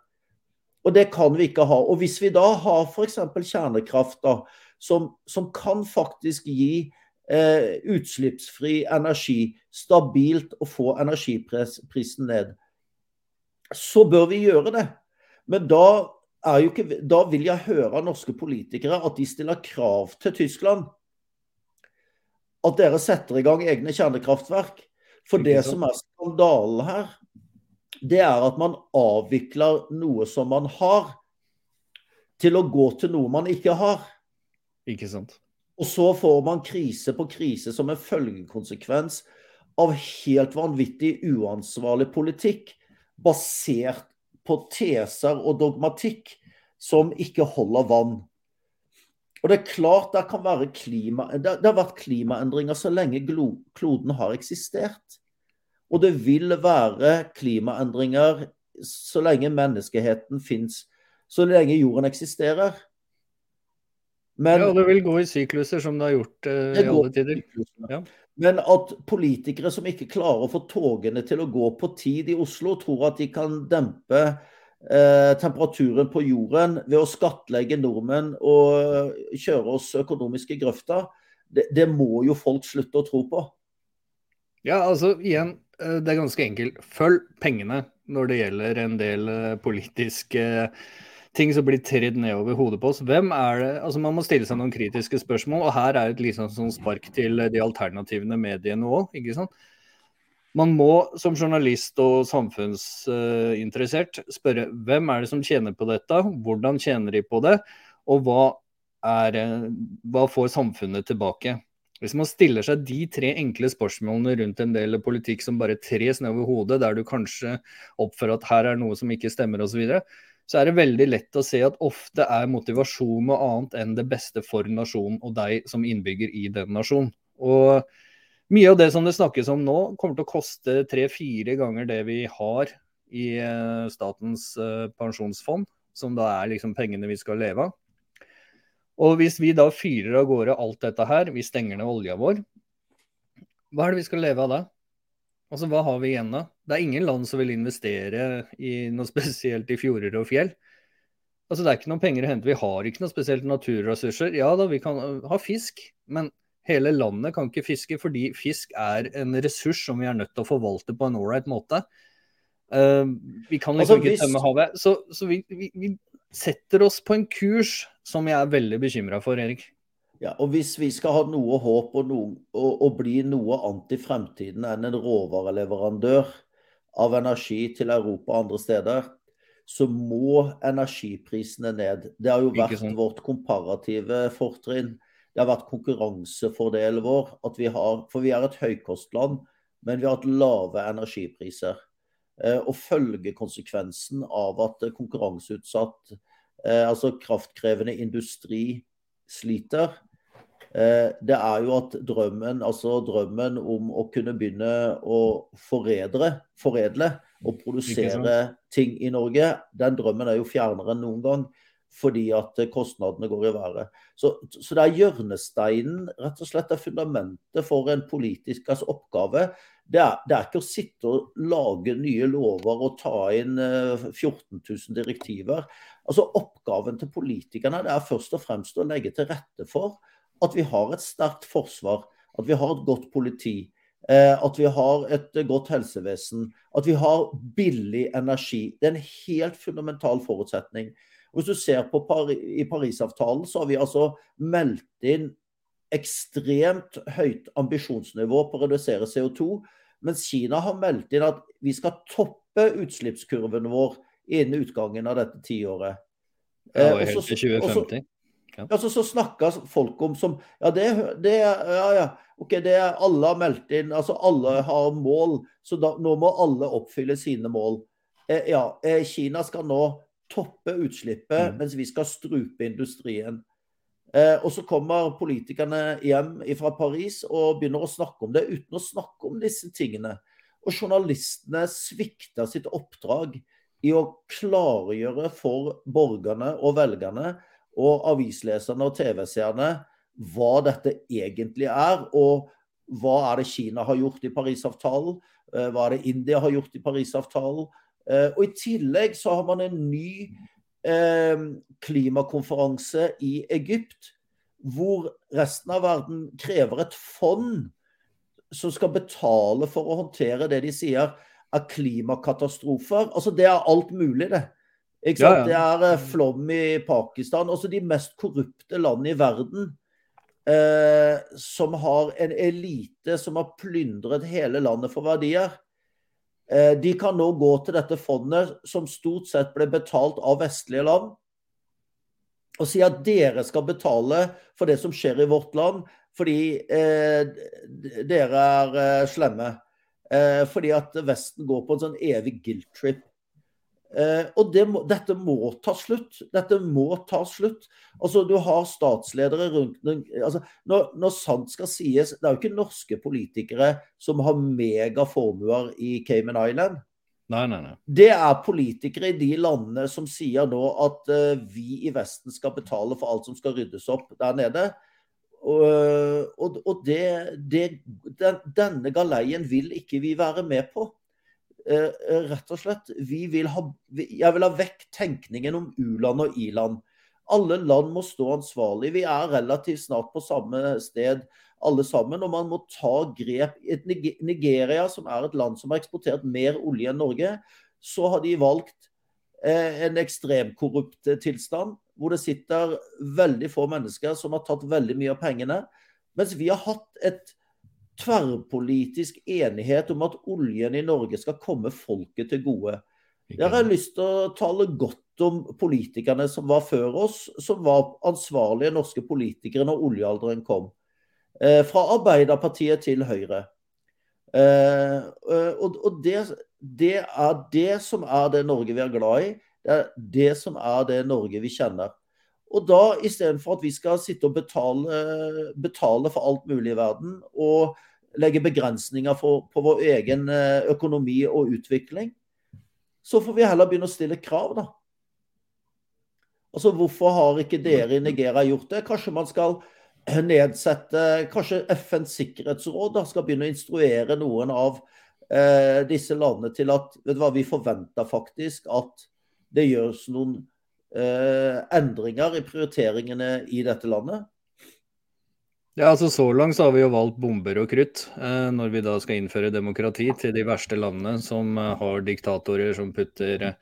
[SPEAKER 2] Og det kan vi ikke ha. Og hvis vi da har f.eks. kjernekraft, da, som, som, kan faktisk gi eh, utslippsfri energi stabilt og få energiprisen ned, så bør vi gjøre det. Men da, ikke, da vil jeg høre av norske politikere at de stiller krav til Tyskland. At dere setter i gang egne kjernekraftverk. For det som er skandalen her, det er at man avvikler noe som man har, til å gå til noe man ikke har.
[SPEAKER 1] Ikke sant.
[SPEAKER 2] Og så får man krise på krise som en følgekonsekvens av helt vanvittig uansvarlig politikk basert på teser og dogmatikk som ikke holder vann. Og Det er klart det kan være klima, det, det har vært klimaendringer så lenge kloden har eksistert. Og det vil være klimaendringer så lenge menneskeheten fins. Så lenge jorden eksisterer.
[SPEAKER 1] Men, ja, og det vil gå i sykluser, som det har gjort uh, i alle tider. Ja.
[SPEAKER 2] Men at politikere som ikke klarer å få togene til å gå på tid i Oslo, tror at de kan dempe temperaturen på jorden ved å skattlegge nordmenn og kjøre oss økonomiske grøfter det, det, må jo folk slutte å tro på.
[SPEAKER 1] Ja, altså igjen, eh, det er ganske enkelt. Følg pengene når det gjelder en del eh, politiske ting som blir tredd nedover hodet på oss. Hvem er det, altså Man må stille seg noen kritiske spørsmål, og her er et liksom sånn spark til de alternativene mediene òg. Man må som journalist og samfunnsinteressert spørre hvem er det som tjener på dette, hvordan tjener de på det, og hva er hva får samfunnet tilbake? Hvis man stiller seg de tre enkle spørsmålene rundt en del politikk som bare tres ned over hodet, der du kanskje oppfører at her er noe som ikke stemmer osv., så, videre, så er det veldig lett å se at ofte er motivasjon noe annet enn det beste for nasjonen og deg som innbygger i den nasjonen. Og mye av det som det snakkes om nå, kommer til å koste tre-fire ganger det vi har i eh, Statens eh, pensjonsfond, som da er liksom pengene vi skal leve av. Og hvis vi da fyrer av gårde alt dette her, vi stenger ned olja vår, hva er det vi skal leve av da? Altså, Hva har vi igjen da? Det er ingen land som vil investere i noe spesielt i fjorder og fjell. Altså, Det er ikke noen penger å hente. Vi har ikke noe spesielt naturressurser. Ja da, vi kan ha fisk, men hele landet kan ikke fiske fordi fisk er en ressurs som vi er nødt til å forvalte på en ålreit måte. Uh, vi kan liksom altså, ikke tømme havet. Så, så vi, vi, vi, setter oss på en kurs som jeg er veldig bekymra for, Erik.
[SPEAKER 2] Ja, og Hvis vi skal ha noe håp og, noe, og, og bli noe annet i fremtiden enn en råvareleverandør av energi til Europa og andre steder, så må energiprisene ned. Det har jo vært vårt komparative fortrinn. Det har vært konkurransefordelen vår. at vi har, For vi er et høykostland, men vi har hatt lave energipriser. Eh, og følgekonsekvensen av at konkurranseutsatt, eh, altså kraftkrevende industri, sliter, eh, det er jo at drømmen, altså drømmen om å kunne begynne å foredre, foredle og produsere ting i Norge, den drømmen er jo fjernere enn noen gang fordi at kostnadene går i været. Så, så, det er hjørnesteinen, rett og slett er fundamentet for en politisk altså oppgave det er, det er, ikke å sitte og lage nye lover og ta inn 14 eh, 000 direktiver. Altså Oppgaven til politikerne det er først og fremst å legge til rette for at vi har et sterkt forsvar, at vi har et godt politi, eh, at vi har et godt helsevesen, at vi har billig energi. Det er en helt fundamental forutsetning. Hvis du ser på Paris, I Parisavtalen så har vi altså meldt inn ekstremt høyt ambisjonsnivå på å redusere CO2. Mens Kina har meldt inn at vi skal toppe utslippskurven vår innen utgangen av dette tiåret.
[SPEAKER 1] Ja, og helt til 2050.
[SPEAKER 2] Ja. Altså, så snakker folk om som Ja, det, det ja, ja. Ok, det er alle har meldt inn. altså Alle har mål. Så da, nå må alle oppfylle sine mål. Eh, ja, eh, Kina skal nå toppe utslippet, mm. mens vi skal strupe industrien. Eh, og så kommer politikerne hjem fra Paris og begynner å snakke om det uten å snakke om disse tingene. Og journalistene svikter sitt oppdrag i å klargjøre for borgerne og velgerne og avisleserne og TV-seerne hva dette egentlig er, og hva er det Kina har gjort i Parisavtalen, eh, hva er det India har gjort i Parisavtalen. Eh, og I tillegg så har man en ny eh, klimakonferanse i Egypt, hvor resten av verden krever et fond som skal betale for å håndtere det de sier er klimakatastrofer. Altså Det er alt mulig, det. Ja, ja. Det er eh, flom i Pakistan. Også de mest korrupte landene i verden. Eh, som har en elite som har plyndret hele landet for verdier. Eh, de kan nå gå til dette fondet, som stort sett ble betalt av vestlige land, og si at dere skal betale for det som skjer i vårt land, fordi eh, dere er eh, slemme. Eh, fordi at Vesten går på en sånn evig guilt trip. Eh, og det må, dette må ta slutt. Dette må ta slutt. Altså, Du har statsledere rundt altså, når, når, sant skal sies, det er jo ikke norske politikere som har megaformuer i Cayman Island.
[SPEAKER 1] Nei, nei, nei.
[SPEAKER 2] Det er politikere i de landene som sier nå at uh, vi i Vesten skal betale for alt som skal ryddes opp der nede. Og, og, og det, det, den, denne galeien vil ikke vi være med på. Eh, eh, rett og slett. Vil ha, jeg vil ha vekk tenkningen om u-land og i-land. Alle land må stå ansvarlig. Vi er relativt snart på samme sted alle sammen, og man må ta grep. Nigeria, som er et land som har eksportert mer olje enn Norge, så har de valgt eh, en ekstremkorrupt tilstand, hvor det sitter veldig få mennesker som har tatt veldig mye av pengene. Mens vi har hatt et tverrpolitisk enighet om at oljen i Norge skal komme folket til gode. Jeg har lyst til å tale godt om politikerne som var før oss, som var ansvarlige norske politikere når oljealderen kom. Eh, fra Arbeiderpartiet til Høyre. Eh, og, og det, det, er det som er det Norge vi er glad i. Det er det som er det Norge vi kjenner. Og da istedenfor at vi skal sitte og betale, betale for alt mulig i verden, og legge begrensninger for, på vår egen økonomi og utvikling, så får vi heller begynne å stille krav, da. Altså, Hvorfor har ikke dere i Nigeria gjort det? Kanskje man skal nedsette Kanskje FNs sikkerhetsråd da, skal begynne å instruere noen av eh, disse landene til at vet du hva, vi forventer faktisk at det gjøres noen eh, endringer i prioriteringene i dette landet?
[SPEAKER 1] Ja, altså Så langt så har vi jo valgt bomber og krutt eh, når vi da skal innføre demokrati til de verste landene som eh, har diktatorer som putter eh,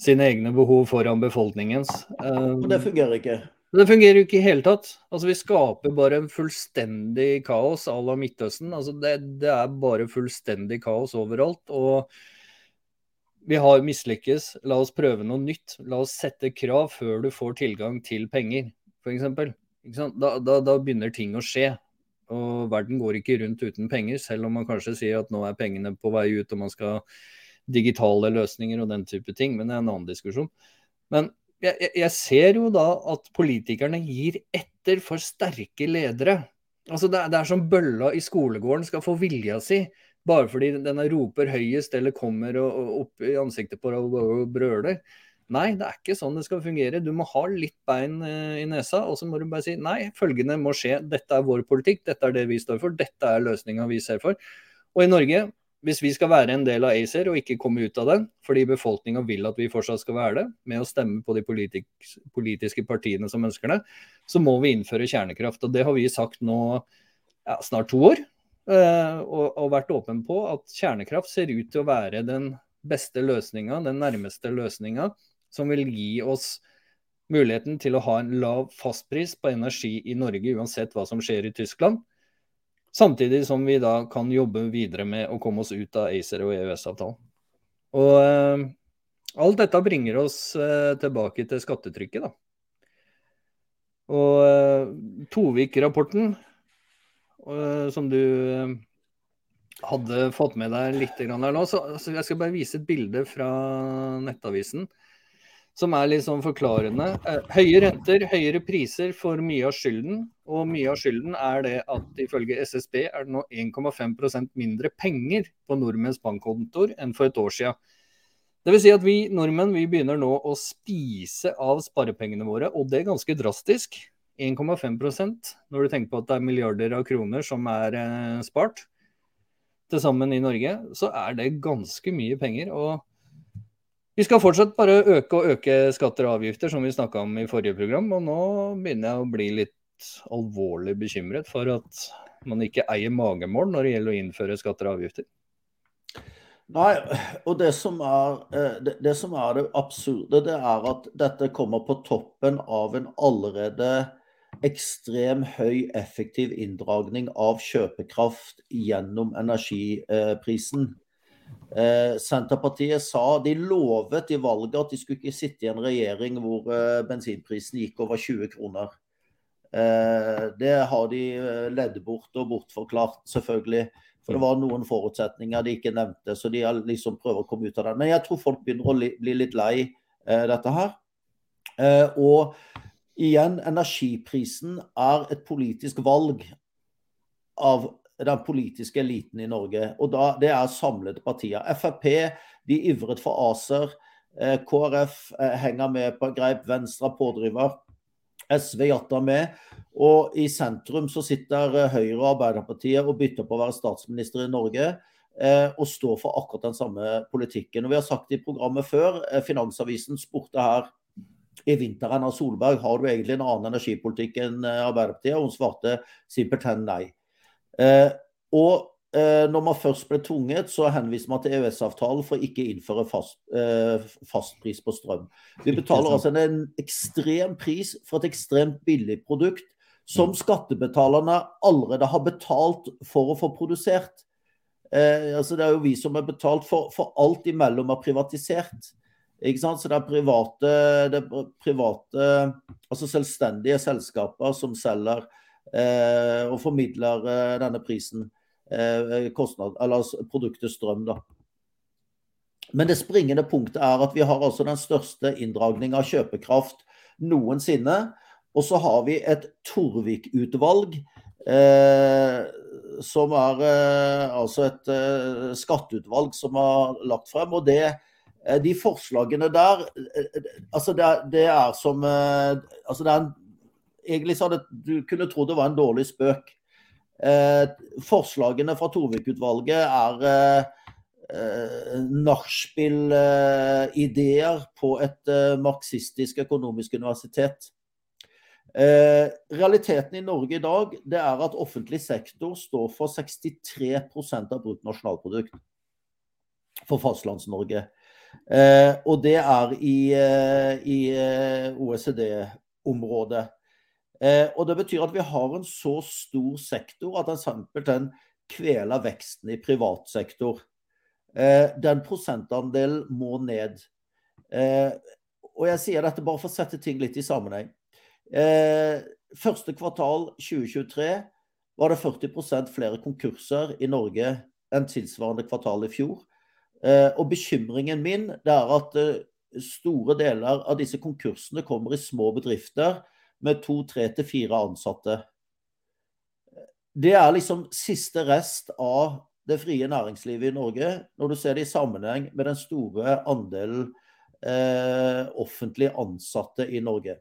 [SPEAKER 1] sine egne behov foran befolkningens.
[SPEAKER 2] Eh, og det fungerer ikke?
[SPEAKER 1] Det fungerer jo ikke i hele tatt. Altså Vi skaper bare en fullstendig kaos à la Midtøsten. Altså det, det er bare fullstendig kaos overalt. og vi har mislykkes. La oss prøve noe nytt. La oss sette krav før du får tilgang til penger, f.eks. Da, da, da, begynner ting å skje. Og verden går ikke rundt uten penger, selv om man kanskje sier at nå er pengene på vei ut og man skal ha digitale løsninger og den type ting, men det er en annen diskusjon. Men jeg, jeg ser jo da at politikerne gir etter for sterke ledere. Altså det, det er som bølla i skolegården skal få vilja si, bare fordi den roper høyest eller kommer opp i ansiktet på deg og, brøler. Nei, det er ikke sånn det skal fungere. Du må ha litt bein eh, i nesa, og så må du bare si nei, følgende må skje. Dette er vår politikk, dette er det vi står for, dette er løsninga vi ser for. Og i Norge, hvis vi skal være en del av ACER og ikke komme ut av den, fordi befolkninga vil at vi fortsatt skal være det, med å stemme på de politiske partiene som ønsker det, så må vi innføre kjernekraft. Og det har vi sagt nå ja, snart to år, og, og vært åpen på at kjernekraft ser ut til å være den beste løsninga, den nærmeste løsninga som vil gi oss muligheten til å ha en lav fastpris på energi i Norge, uansett hva som skjer i Tyskland. Samtidig som vi da kan jobbe videre med å komme oss ut av ACER og EØS-avtalen. Og eh, alt dette bringer oss eh, tilbake til skattetrykket, da. Og eh, Tovik-rapporten, eh, som du eh, hadde fått med deg litt her nå, så, så jeg skal bare vise et bilde fra Nettavisen som er litt sånn forklarende. Eh, høye renter, høyere priser for mye av skylden. Og mye av skylden er det at ifølge SSB er det nå 1,5% mindre penger på nordmenns bankkontoer enn for et år siden. Dvs. Si at vi nordmenn vi begynner nå å spise av sparepengene våre, og det er ganske drastisk. 1,5% når du tenker på at det er milliarder av kroner som er eh, spart til sammen i Norge, så er det ganske mye penger. og vi skal fortsatt bare øke og øke skatter og avgifter, som vi snakka om i forrige program. Og nå begynner jeg å bli litt alvorlig bekymret for at man ikke eier magemål når det gjelder å innføre skatter og avgifter.
[SPEAKER 2] Nei, og det som, er, eh, det, som er det absurde, det er at dette kommer på toppen av en allerede ekstrem høy effektiv inndragning av kjøpekraft gjennom energiprisen. Eh, Senterpartiet sa de lovet i valget at de skulle ikke sitte i en regjering hvor eh, bensinprisen gikk over 20 kroner. Eh, det har de ledd bort og bortforklart, selvfølgelig. For det var noen forutsetninger de ikke nevnte, så de liksom prøver å komme ut av det. Men jeg tror folk begynner å bli litt lei dette her. Og igjen, energiprisen er et politisk valg av den politiske eliten i Norge. Og da, Det er samlede partier. Frp de ivret for ACER. Eh, KrF eh, henger med på greip. Venstre pådriver. SV jatter med. Og i sentrum så sitter eh, Høyre og Arbeiderpartiet og bytter på å være statsminister i Norge. Og står for akkurat den samme politikken. Og Vi har sagt i programmet før, Finansavisen spurte her i vinteren av Solberg har du egentlig en annen energipolitikk enn Arbeiderpartiet. Og hun svarte simpelthen nei. Eh, og eh, når man først ble tvunget, så henviser man til EØS-avtalen for ikke å innføre fast, eh, fastpris på strøm. Vi betaler altså en ekstrem pris for et ekstremt billig produkt som skattebetalerne allerede har betalt for å få produsert. Eh, altså det er jo vi som har betalt for, for alt imellom er privatisert. Ikke sant? Så det er private, det er private altså selvstendige selskaper som selger eh, og formidler eh, denne prisen. Eh, kostnad, eller altså produktet strøm, da. Men det springende punktet er at vi har altså den største inndragning av kjøpekraft noensinne. Og så har vi et Torvik-utvalg, eh, som er eh, altså et eh, skatteutvalg som har lagt frem. Og det, de forslagene der eh, altså det, det, er som altså det er en, Egentlig så hadde du kunne tro det var en dårlig spøk. forslagene fra Torvik-utvalget er eh, nachspiel-ideer på et eh, marxistisk økonomisk universitet. Eh, realiteten i Norge i dag det er at offentlig sektor står for 63% av bruttonasjonalprodukt for Fastlands-Norge. Eh, og det er i, eh, i eh, OECD-området. og Det betyr at vi har en så stor sektor at den kveler veksten i privat sektor. Den prosentandelen må ned. Og jeg sier dette bare for å sette ting litt i sammenheng. Første kvartal 2023 var det 40% flere konkurser i Norge enn tilsvarende kvartal i fjor. Og bekymringen min er at store deler av disse konkursene kommer i små bedrifter med to, tre til fire ansatte. Det er liksom siste rest av det frie næringslivet i Norge, når du ser det i sammenheng med den store andelen eh, offentlig ansatte i Norge.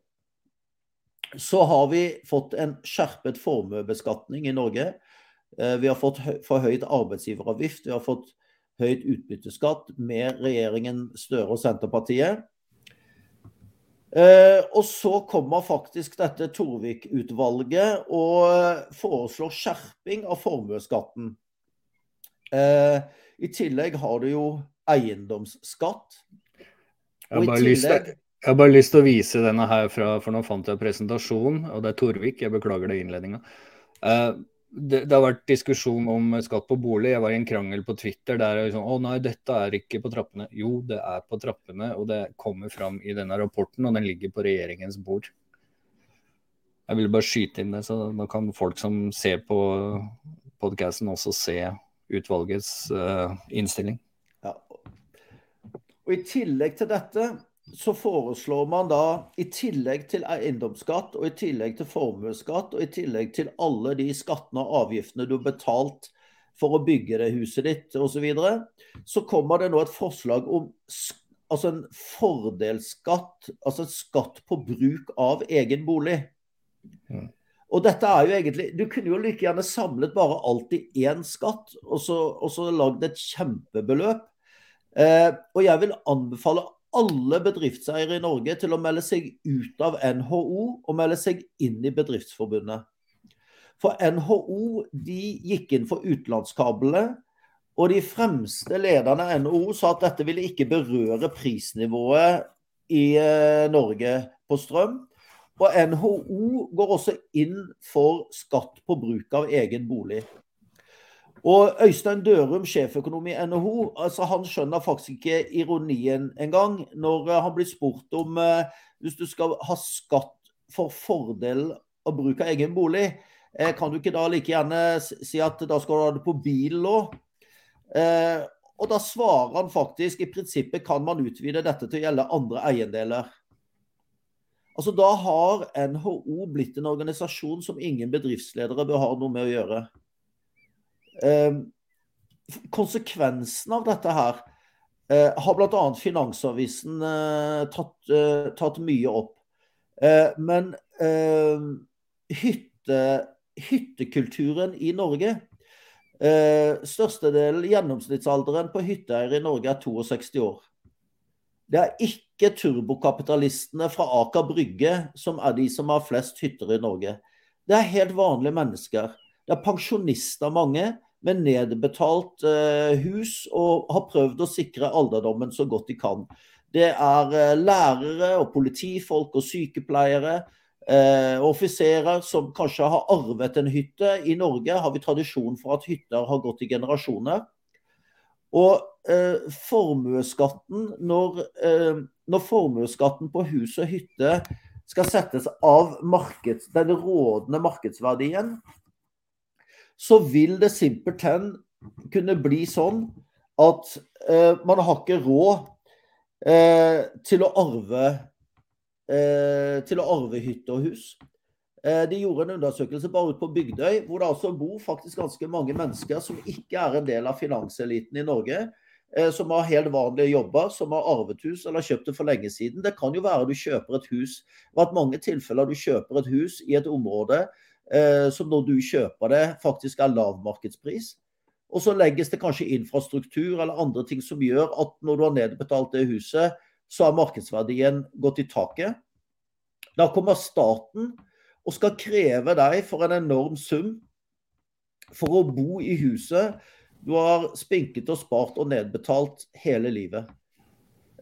[SPEAKER 2] Så har vi fått en skjerpet formuebeskatning i Norge. Eh, vi har fått forhøyet arbeidsgiveravgift, vi har fått høyt utbytteskatt med regjeringen Støre og Senterpartiet. Eh, og så kommer faktisk dette Torvik-utvalget og foreslår skjerping av formuesskatten. Eh, I tillegg har du jo eiendomsskatt.
[SPEAKER 1] Jeg har, tillegg... jeg har bare lyst til å vise denne her, fra, for nå fant jeg presentasjonen, og det er Torvik. Jeg beklager det i innledninga. Eh, det, det, har vært diskusjon om skatt på bolig. Jeg var i en krangel på Twitter der jeg sånn, Å nei, dette er ikke på trappene. Jo, det er på trappene, og det kommer fram i denne rapporten, og den ligger på regjeringens bord. Jeg ville bare skyte inn det, så da kan folk som ser på podkasten også se utvalgets uh, innstilling. Ja.
[SPEAKER 2] Og I tillegg til dette så foreslår man da, i tillegg til eiendomsskatt, og i tillegg til formuesskatt, og i tillegg til alle de skattene og avgiftene du har betalt for å bygge det huset ditt osv., så, videre, så kommer det nå et forslag om altså en fordelsskatt, altså en skatt på bruk av egen bolig. Mm. Og dette er jo egentlig, Du kunne jo like gjerne samlet bare alt i én skatt, og så, og så lagd et kjempebeløp. Eh, og jeg vil anbefale alle bedriftseiere i Norge til å melde seg ut av NHO og melde seg inn i Bedriftsforbundet. For NHO de gikk inn for utenlandskablene. Og de fremste lederne av NHO sa at dette ville ikke berøre prisnivået i eh, Norge på strøm. Og NHO går også inn for skatt på bruk av egen bolig. Og Øystein Dørum, sjeføkonom i NHO, altså han skjønner faktisk ikke ironien engang når eh, han blir spurt om eh, hvis du skal ha skatt for fordel av bruk av egen bolig, eh, kan du ikke da like gjerne si at da skal du ha det på bilen òg? Eh, og da svarer han faktisk i prinsippet kan man utvide dette til å gjelde andre eiendeler. Altså Da har NHO blitt en organisasjon som ingen bedriftsledere bør ha noe med å gjøre. Eh, konsekvensen av dette her eh, har bl.a. Finansavisen eh, tatt, eh, tatt, mye opp. Men eh, hytte, hyttekulturen i Norge eh, Størstedelen, gjennomsnittsalderen på hytteeiere i Norge er 62 år. Det er ikke turbokapitalistene fra Aker Brygge som er de som har flest hytter i Norge. Det er helt vanlige mennesker. Det er pensjonister mange med nedbetalt uh, hus og har prøvd å sikre alderdommen så godt de kan. Det er uh, lærere og politifolk og sykepleiere. og offiserer som kanskje har arvet en hytte. I Norge har vi tradisjon for at hytter har gått i generasjoner. Og eh, formuesskatten når, eh, når formuesskatten på hus og hytte skal settes av markeds, den rådende markedsverdien, så vil det simpelthen kunne bli sånn at eh, man har ikke råd eh, til å arve eh, til å arve hytte og hus. Eh, de gjorde en undersøkelse bare ute på Bygdøy, hvor det altså bor faktisk ganske mange mennesker som ikke er en del av finanseliten i Norge. Eh, som har helt vanlige jobber, som har arvet hus eller kjøpt det for lenge siden. Det kan jo være du kjøper et hus. Det har vært mange tilfeller du kjøper et hus i et område som når du kjøper det, faktisk er lav markedspris. Og så legges det kanskje infrastruktur eller andre ting som gjør at når du har nedbetalt det huset, så har markedsverdien gått i taket. Da kommer staten og skal kreve deg for en enorm sum for å bo i huset du har spinket og spart og nedbetalt hele livet.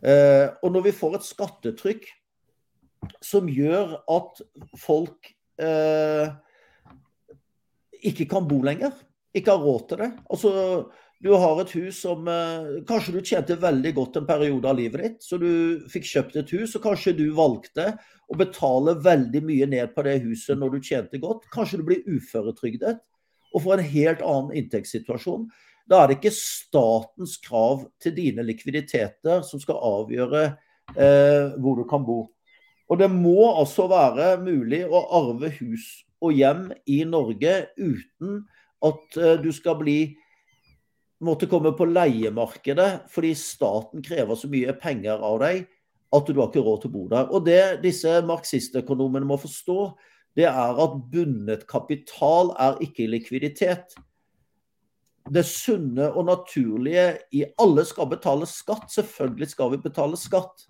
[SPEAKER 2] Eh, og når vi får et skattetrykk som gjør at folk eh, ikke kan bo lenger, ikke har råd til det. Altså, du har et hus som eh, Kanskje du tjente veldig godt en periode av livet ditt, så du fikk kjøpt et hus, og kanskje du valgte å betale veldig mye ned på det huset når du tjente godt. Kanskje du blir uføretrygdet og får en helt annen inntektssituasjon. Da er det ikke statens krav til dine likviditeter som skal avgjøre eh, hvor du kan bo. Og det må altså være mulig å arve hus og hjem i Norge uten at uh, du skal bli måtte komme på leiemarkedet fordi staten krever så mye penger av deg at du har ikke råd til å bo der. Og Det disse marxistøkonomene må forstå, det er at bundet kapital er ikke likviditet. Det sunne og naturlige i alle skal betale skatt. Selvfølgelig skal vi betale skatt.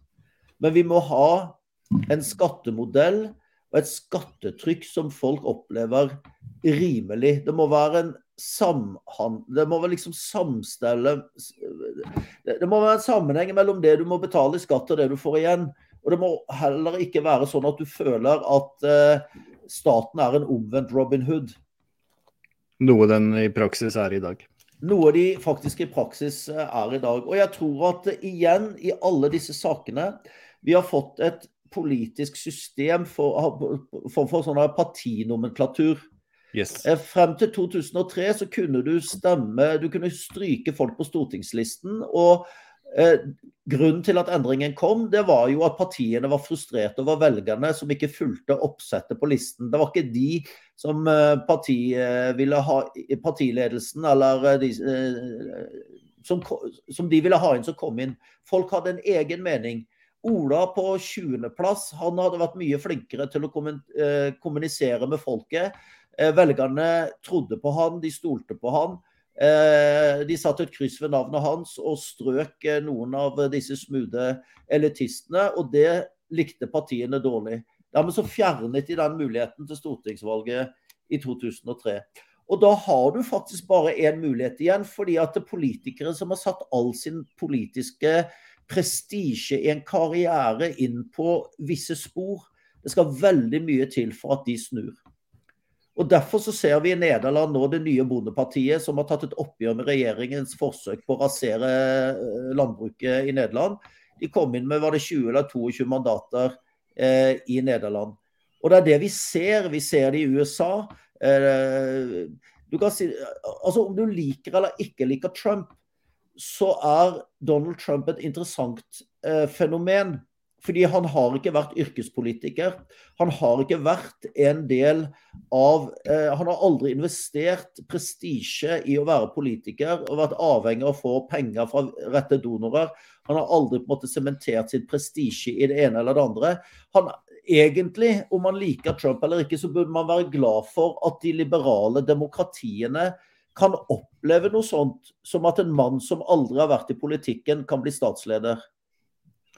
[SPEAKER 2] Men vi må ha en skattemodell og et skattetrykk som folk opplever rimelig. Det må være en samhandel Det må være liksom samstelle Det må være en sammenheng mellom det du må betale i skatt og det du får igjen. Og det må heller ikke være sånn at du føler at uh, staten er en omvendt Robin Hood.
[SPEAKER 1] Noe den i praksis er i dag.
[SPEAKER 2] Noe de faktisk i praksis eh, er i dag. Og jeg tror at uh, igjen, i alle disse sakene, vi har fått et politisk system for, for, for sånn partinomenklatur.
[SPEAKER 1] Yes.
[SPEAKER 2] Eh, frem til 2003 så kunne du stemme Du kunne stryke folk på stortingslisten. og eh, Grunnen til at endringen kom, det var jo at partiene var frustrerte over velgerne som ikke fulgte oppsettet på listen. Det var ikke de som partiet eh, ville ha, partiledelsen eller de, som, som de ville ha inn som kom inn. Folk hadde en egen mening. Ola på 20.-plass han hadde vært mye flinkere til å eh, kommunisere med folket. Eh, velgerne trodde på han, de stolte på han. Eh, de satte et kryss ved navnet hans og strøk noen av disse smoothe elitistene. Og det likte partiene dårlig. Dermed så fjernet de den muligheten til stortingsvalget i 2003. Og da har du faktisk bare én mulighet igjen, fordi at det er politikere som har satt all sin politiske prestisje i en karriere inn på visse spor. Det skal veldig mye til for at de snur. Og Derfor så ser vi i Nederland nå det nye Bondepartiet som har tatt et oppgjør med regjeringens forsøk på å rasere eh, landbruket i Nederland. De kom inn med var det 20 eller 22 mandater eh, i Nederland. Og det er det vi ser. Vi ser det i USA. Eh, du si, altså Om du liker eller ikke liker Trump, så er Donald Trump et interessant eh, fenomen. Fordi han har ikke vært yrkespolitiker. Han har ikke vært en del av eh, Han har aldri investert prestisje i å være politiker og vært avhengig av å få penger fra rette donorer. Han har aldri på en måte sementert sin prestisje i det ene eller det andre. Han, egentlig, om man liker Trump eller ikke, så burde man være glad for at de liberale demokratiene kan oppleve noe sånt som at en mann som aldri har vært i politikken, kan bli statsleder.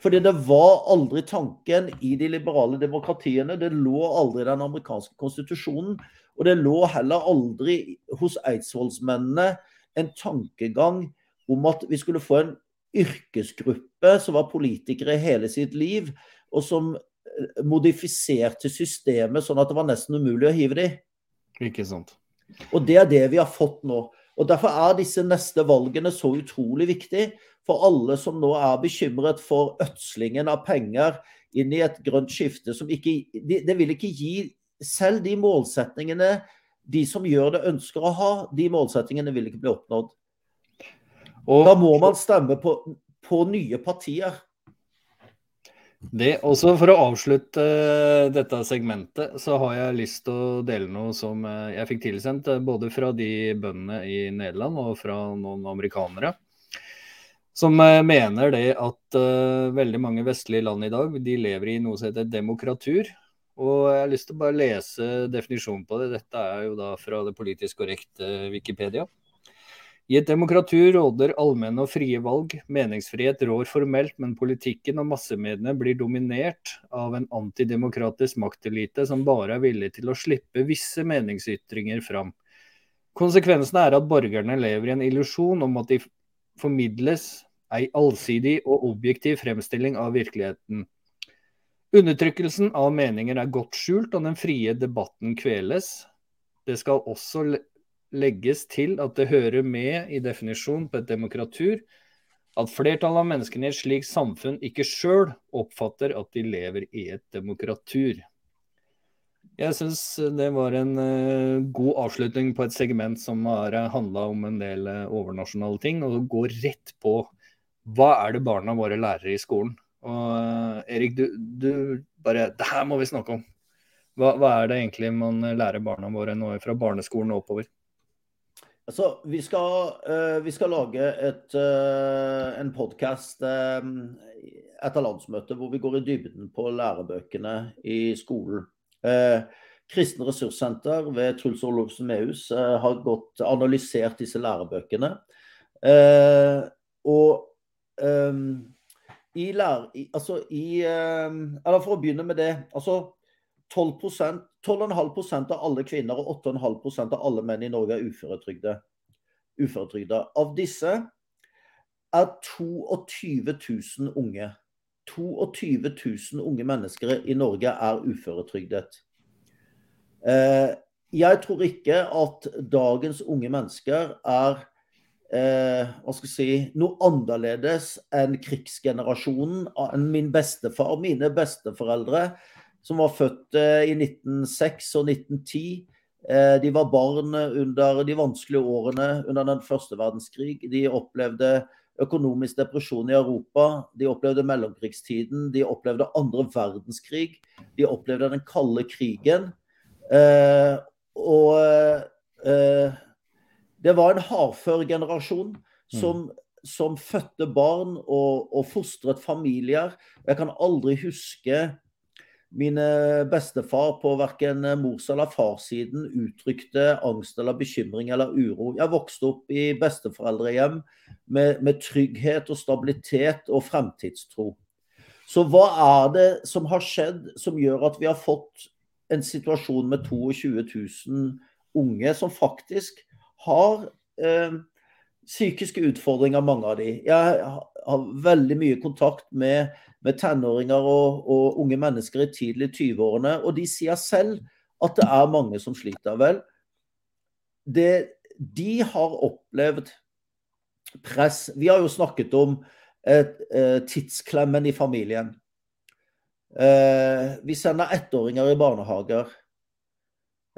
[SPEAKER 2] Fordi det var aldri tanken i de liberale demokratiene. Det lå aldri i den amerikanske konstitusjonen. Og det lå heller aldri hos eidsvollsmennene en tankegang om at vi skulle få en yrkesgruppe som var politikere hele sitt liv, og som eh, modifiserte systemet sånn at det var nesten umulig å hive dem.
[SPEAKER 1] Ikke sant.
[SPEAKER 2] Og det er det vi har fått nå. Og Derfor er disse neste valgene så utrolig viktig for alle som nå er bekymret for ødslingen av penger inn i et grønt skifte som ikke Det vil ikke gi selv de målsetningene de som gjør det, ønsker å ha, de målsetningene vil ikke bli oppnådd. Og, da må man stemme på, på nye partier.
[SPEAKER 1] Det, også For å avslutte uh, dette segmentet, så har jeg lyst til å dele noe som uh, jeg fikk tilsendt uh, både fra de bøndene i Nederland og fra noen amerikanere. Som mener det at veldig mange vestlige land i dag de lever i noe som heter demokratur. Og jeg har lyst til å bare lese definisjonen på det. Dette er jo da fra det politisk korrekte Wikipedia. I et demokratur råder allmenne og frie valg. Meningsfrihet rår formelt, men politikken og massemediene blir dominert av en antidemokratisk maktelite som bare er villig til å slippe visse meningsytringer fram. Konsekvensen er at borgerne lever i en illusjon om at de formidles ei allsidig og objektiv fremstilling av virkeligheten. Undertrykkelsen av meninger er godt skjult, og den frie debatten kveles. Det skal også legges til at det hører med i definisjonen på et demokratur at flertallet av menneskene i et slikt samfunn ikke sjøl oppfatter at de lever i et demokratur. Jeg syns det var en uh, god avslutning på et segment som har uh, handla om en del uh, overnasjonale ting, og går rett på hva er det barna våre lærer i skolen. Og Erik, du, du, bare Det her må vi snakke om. Hva, hva, er det egentlig man lærer barna våre nå fra barneskolen og oppover?
[SPEAKER 2] Altså, vi skal, uh, vi skal lage et, uh, en podkast uh, etter landsmøtet hvor vi går i dybden på lærebøkene i skolen. Kristen ressurssenter ved Truls Olofsen Mehus har gått, analysert disse lærebøkene. og um, i lære... Altså i Eller for å begynne med det. altså 12,5% av alle kvinner og 8,5% av alle menn i Norge er uføretrygda. Uføretrygda. Av disse er 22 000 unge. 22 000 unge mennesker i Norge er uføretrygdet. Eh, jeg tror ikke at dagens unge mennesker er eh, hva skal jeg si, noe annerledes enn krigsgenerasjonen, min bestefar. Mine besteforeldre, som var født eh, i 1906 og 1910. Eh, de var barn under de vanskelige årene under den første verdenskrig. De opplevde økonomisk depresjon i Europa. De opplevde mellomkrigstiden. De opplevde andre verdenskrig. De opplevde den kalde krigen. Eh, og eh, det var en hardfør generasjon som, mm. som fødte barn og, og, fostret familier. Jeg kan aldri huske mine bestefar på verken mors- eller farssiden uttrykte angst eller bekymring eller uro. Jeg vokste opp i besteforeldrehjem med, med trygghet og stabilitet og fremtidstro. Så hva er det som har skjedd som gjør at vi har fått en situasjon med 22 000 unge som faktisk har eh, psykiske utfordringer, mange av de. Jeg har veldig mye kontakt med, med tenåringer og, og, unge mennesker i tidlig 20-årene, og de sier selv at det er mange som sliter. Vel, det, de har opplevd press. Vi har jo snakket om et, et tidsklemmen i familien. Eh, vi sender ettåringer i barnehager.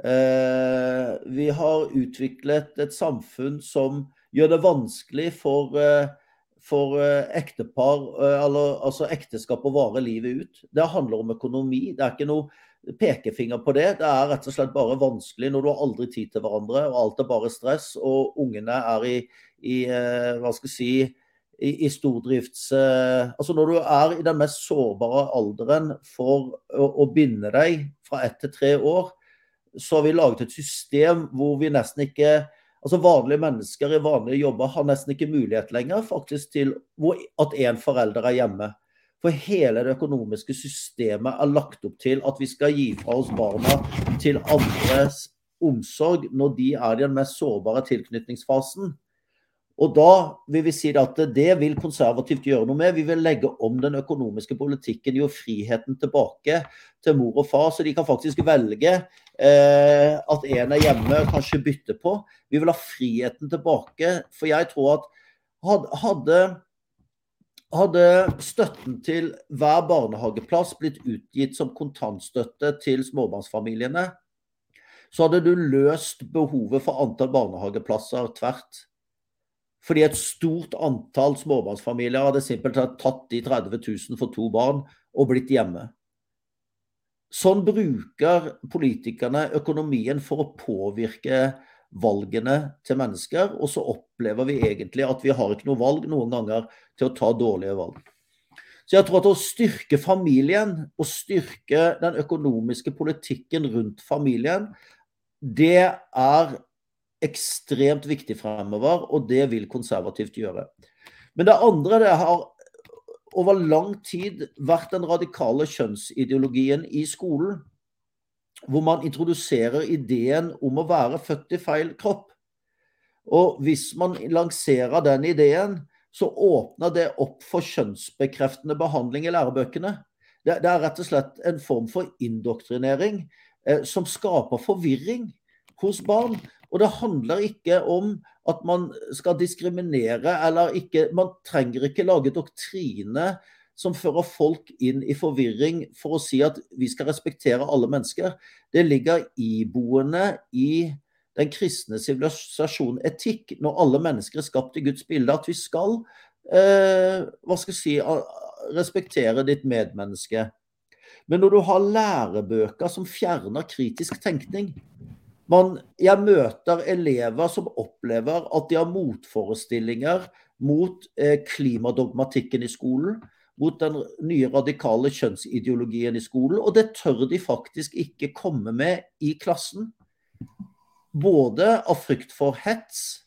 [SPEAKER 2] Eh, vi har utviklet et samfunn som gjør det vanskelig for, eh, for ektepar, ektepar, altså ekteskap, å vare livet ut. Det handler om økonomi. Det er ikke noe pekefinger på det. Det er rett og slett bare vanskelig når du har aldri tid til hverandre, og alt er bare stress, og ungene er i, i hva skal jeg si, i, i stordrifts... Altså når du er i den mest sårbare alderen for å, å binde deg fra ett til tre år, så har vi laget et system hvor vi nesten ikke Altså Vanlige mennesker i vanlige jobber har nesten ikke mulighet lenger faktisk til at én forelder er hjemme. For hele det økonomiske systemet er lagt opp til at vi skal gi fra oss barna til andres omsorg når de er i den mest sårbare tilknytningsfasen. Og da vil vi si at det vil konservativt gjøre noe med. Vi vil legge om den økonomiske politikken, gi friheten tilbake til mor og far, så de kan faktisk velge eh, at en er hjemme, kanskje bytte på. Vi vil ha friheten tilbake. For jeg tror at hadde, hadde støtten til hver barnehageplass blitt utgitt som kontantstøtte til småbarnsfamiliene, så hadde du løst behovet for antall barnehageplasser tvert. Fordi et stort antall småbarnsfamilier hadde simpelthen tatt de 30 000 for to barn og blitt hjemme. Sånn bruker politikerne økonomien for å påvirke valgene til mennesker, og så opplever vi egentlig at vi har ikke noe valg noen ganger til å ta dårlige valg. Så jeg tror at å styrke familien og styrke den økonomiske politikken rundt familien, det er ekstremt viktig fremover, og det vil konservativt gjøre. Men det andre det har over lang tid vært den radikale kjønnsideologien i skolen. Hvor man introduserer ideen om å være født i feil kropp. Og hvis man lanserer den ideen, så åpner det opp for kjønnsbekreftende behandling i lærebøkene. Det, det er rett og slett en form for indoktrinering eh, som skaper forvirring hos barn. Og det handler ikke om at man skal diskriminere eller ikke Man trenger ikke lage doktrine som fører folk inn i forvirring for å si at vi skal respektere alle mennesker. Det ligger iboende i den kristne sivilisasjonen etikk, når alle mennesker er skapt i Guds bilde, at vi skal eh, hva skal jeg si, respektere ditt medmenneske. Men når du har lærebøker som fjerner kritisk tenkning, man, jeg møter elever som opplever at de har motforestillinger mot eh, klimadogmatikken i skolen, mot den nye radikale kjønnsideologien i skolen. Og det tør de faktisk ikke komme med i klassen. Både av frykt for hets,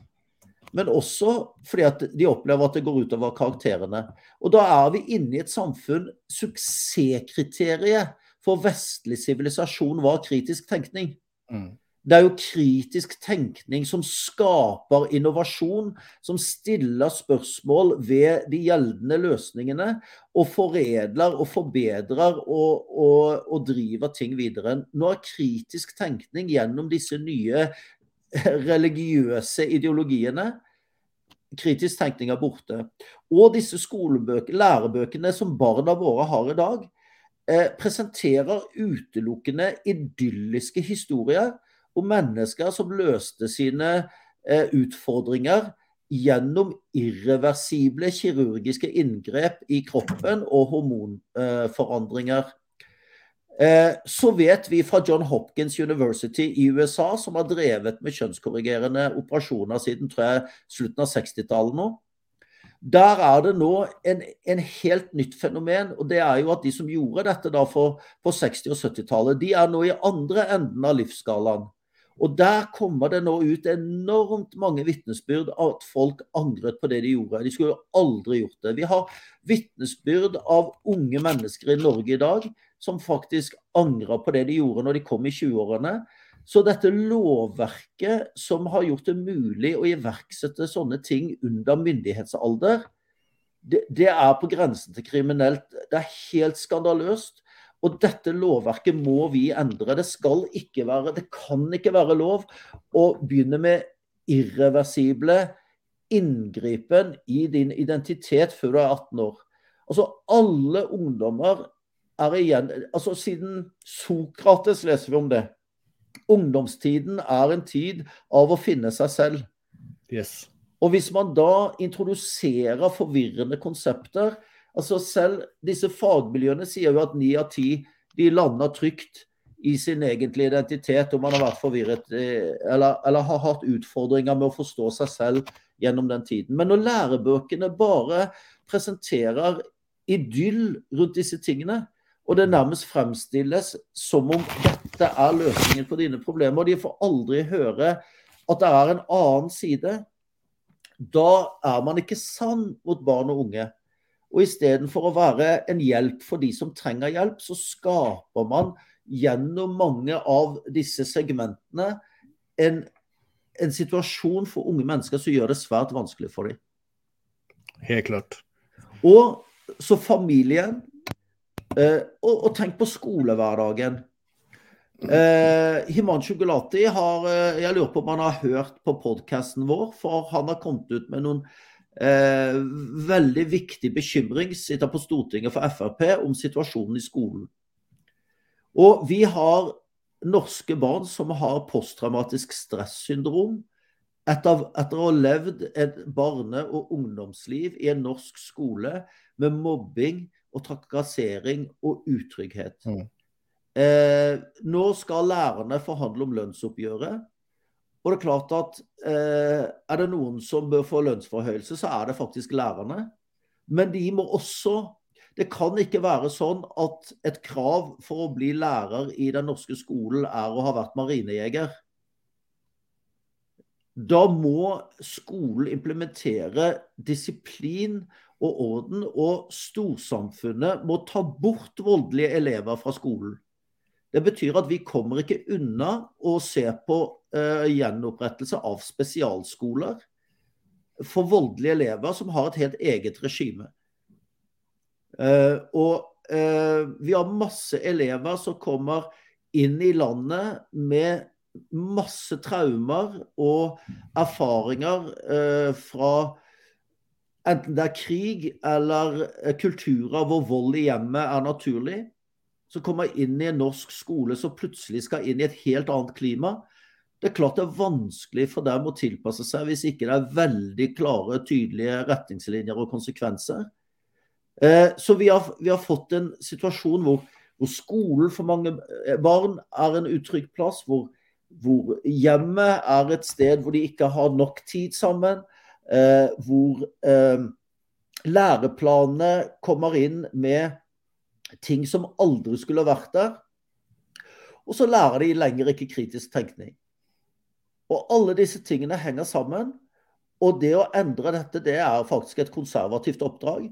[SPEAKER 2] men også fordi at de opplever at det går utover karakterene. Og da er vi inne i et samfunn Suksesskriteriet for vestlig sivilisasjon var kritisk tenkning. Mm. Det er jo kritisk tenkning som skaper innovasjon, som stiller spørsmål ved de gjeldende løsningene, og foredler og forbedrer og, og, og driver ting videre. Nå er kritisk tenkning gjennom disse nye religiøse ideologiene Kritisk tenkning er borte. Og disse lærebøkene som barna våre har i dag, eh, presenterer utelukkende idylliske historier om mennesker som løste sine eh, utfordringer gjennom irreversible kirurgiske inngrep i kroppen og hormonforandringer. Eh, så vet vi fra John Hopkins University i USA, som har drevet med kjønnskorrigerende operasjoner siden jeg, slutten av 60-tallet nå. Der er det nå en, en, helt nytt fenomen. og det er jo at De som gjorde dette da for, på 60- og 70-tallet, de er nå i andre enden av livsskalaen. Og der kommer det nå ut enormt mange vitnesbyrd at folk angret på det de gjorde. De skulle jo aldri gjort det. Vi har vitnesbyrd av unge mennesker i Norge i dag som faktisk angrer på det de gjorde når de kom i 20-årene. Så dette lovverket som har gjort det mulig å iverksette sånne ting under myndighetsalder, det, det er på grensen til kriminelt. Det er helt skandaløst. Og dette lovverket må vi endre. Det skal ikke være, det kan ikke være lov å begynne med irreversible inngripen i din identitet før du er 18 år. Altså alle ungdommer er igjen altså Siden Sokrates leser vi om det. Ungdomstiden er en tid av å finne seg selv.
[SPEAKER 1] Yes.
[SPEAKER 2] Og hvis man da introduserer forvirrende konsepter, Altså Selv disse fagmiljøene sier jo at ni av ti de lander trygt i sin egentlige identitet, om man har vært forvirret eh, eller, eller, har hatt utfordringer med å forstå seg selv gjennom den tiden. Men når lærebøkene bare presenterer idyll rundt disse tingene, og det nærmest fremstilles som om dette er løsningen på dine problemer, og de får aldri høre at det er en annen side, da er man ikke sann mot barn og unge. Og istedenfor å være en hjelp for de som trenger hjelp, så skaper man gjennom mange av disse segmentene en en situasjon for unge mennesker som gjør det svært vanskelig for dem.
[SPEAKER 1] Helt klart.
[SPEAKER 2] Og så familien. Eh, og, og, tenk på skolehverdagen. Eh, Himanshu Gulati har eh, Jeg lurer på om han har hørt på podkasten vår, for han har kommet ut med noen eh, veldig viktig bekymring sitter på Stortinget for Frp om situasjonen i skolen. Og vi har norske barn som har posttraumatisk stressyndrom etter, etter å ha levd et barne- og ungdomsliv i en norsk skole med mobbing og trakassering og utrygghet. Mm. Eh, nå skal lærerne forhandle om lønnsoppgjøret. Og det er klart at eh, er det noen som bør få lønnsforhøyelse, så er det faktisk lærerne. Men de må også Det kan ikke være sånn at et krav for å bli lærer i den norske skolen er å ha vært marinejeger. Da må skolen implementere disiplin og orden, og storsamfunnet må ta bort voldelige elever fra skolen. Det betyr at vi kommer ikke unna å se på uh, gjenopprettelse av spesialskoler for voldelige elever som har et helt eget regime. Uh, og uh, vi har masse elever som kommer inn i landet med masse traumer og erfaringer fra enten det er krig eller kulturer hvor vold i hjemmet er naturlig som kommer inn i en norsk skole som plutselig skal inn i et helt annet klima. Det er klart det er vanskelig for dem å tilpasse seg hvis ikke det er veldig klare, tydelige retningslinjer og konsekvenser. Eh, så vi har, vi har, fått en situasjon hvor, hvor, skolen for mange eh, barn er en utrygg plass. Hvor, hvor hjemmet er et sted hvor de ikke har nok tid sammen. Eh, hvor læreplanene kommer inn med ting som aldri skulle vært der. Og så lærer de lenger ikke kritisk tenkning. Og alle disse tingene henger sammen. Og det å endre dette, det er faktisk et konservativt oppdrag.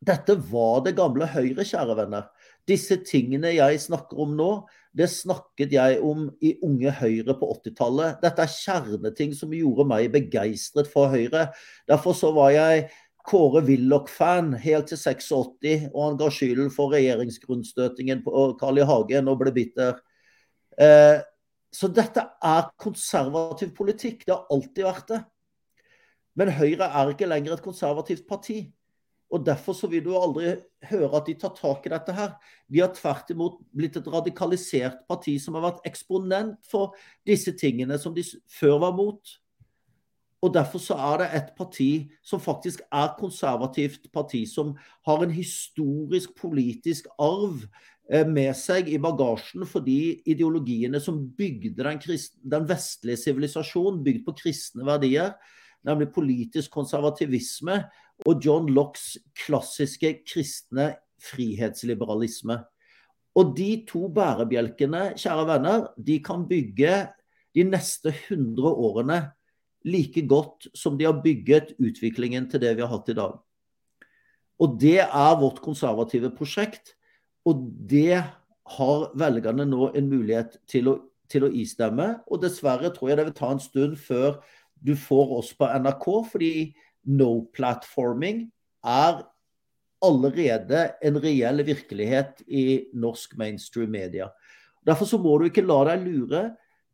[SPEAKER 2] Dette var det gamle Høyre, kjære venner. Disse tingene jeg snakker om nå, det snakket jeg om i Unge Høyre på 80-tallet. Dette er kjerneting som gjorde meg begeistret for Høyre. Derfor så var jeg Kåre Willoch-fan helt til 86, og han ga skylden for regjeringsgrunnstøtingen på Carl I. Hagen og ble bitter. Eh, så dette er konservativ politikk. Det har alltid vært det. Men Høyre er ikke lenger et konservativt parti. Og Derfor så vil du aldri høre at de tar tak i dette her. De har tvert imot blitt et radikalisert parti som har vært eksponent for disse tingene som de før var mot. Og Derfor så er det et parti som faktisk er konservativt parti, som har en historisk politisk arv eh, med seg i bagasjen for de ideologiene som bygde den, kristne, den vestlige sivilisasjonen, bygd på kristne verdier, nemlig politisk konservativisme og John Lockes klassiske kristne frihetsliberalisme. Og de to bærebjelkene, kjære venner, de kan bygge de neste 100 årene like godt som de har bygget utviklingen til det vi har hatt i dag. Og det er vårt konservative prosjekt. Og det har velgerne nå en mulighet til å, til å istemme. Og dessverre tror jeg det vil ta en stund før du får oss på NRK, fordi no platforming er allerede en reell virkelighet i norsk mainstream media. Derfor så må du ikke la deg lure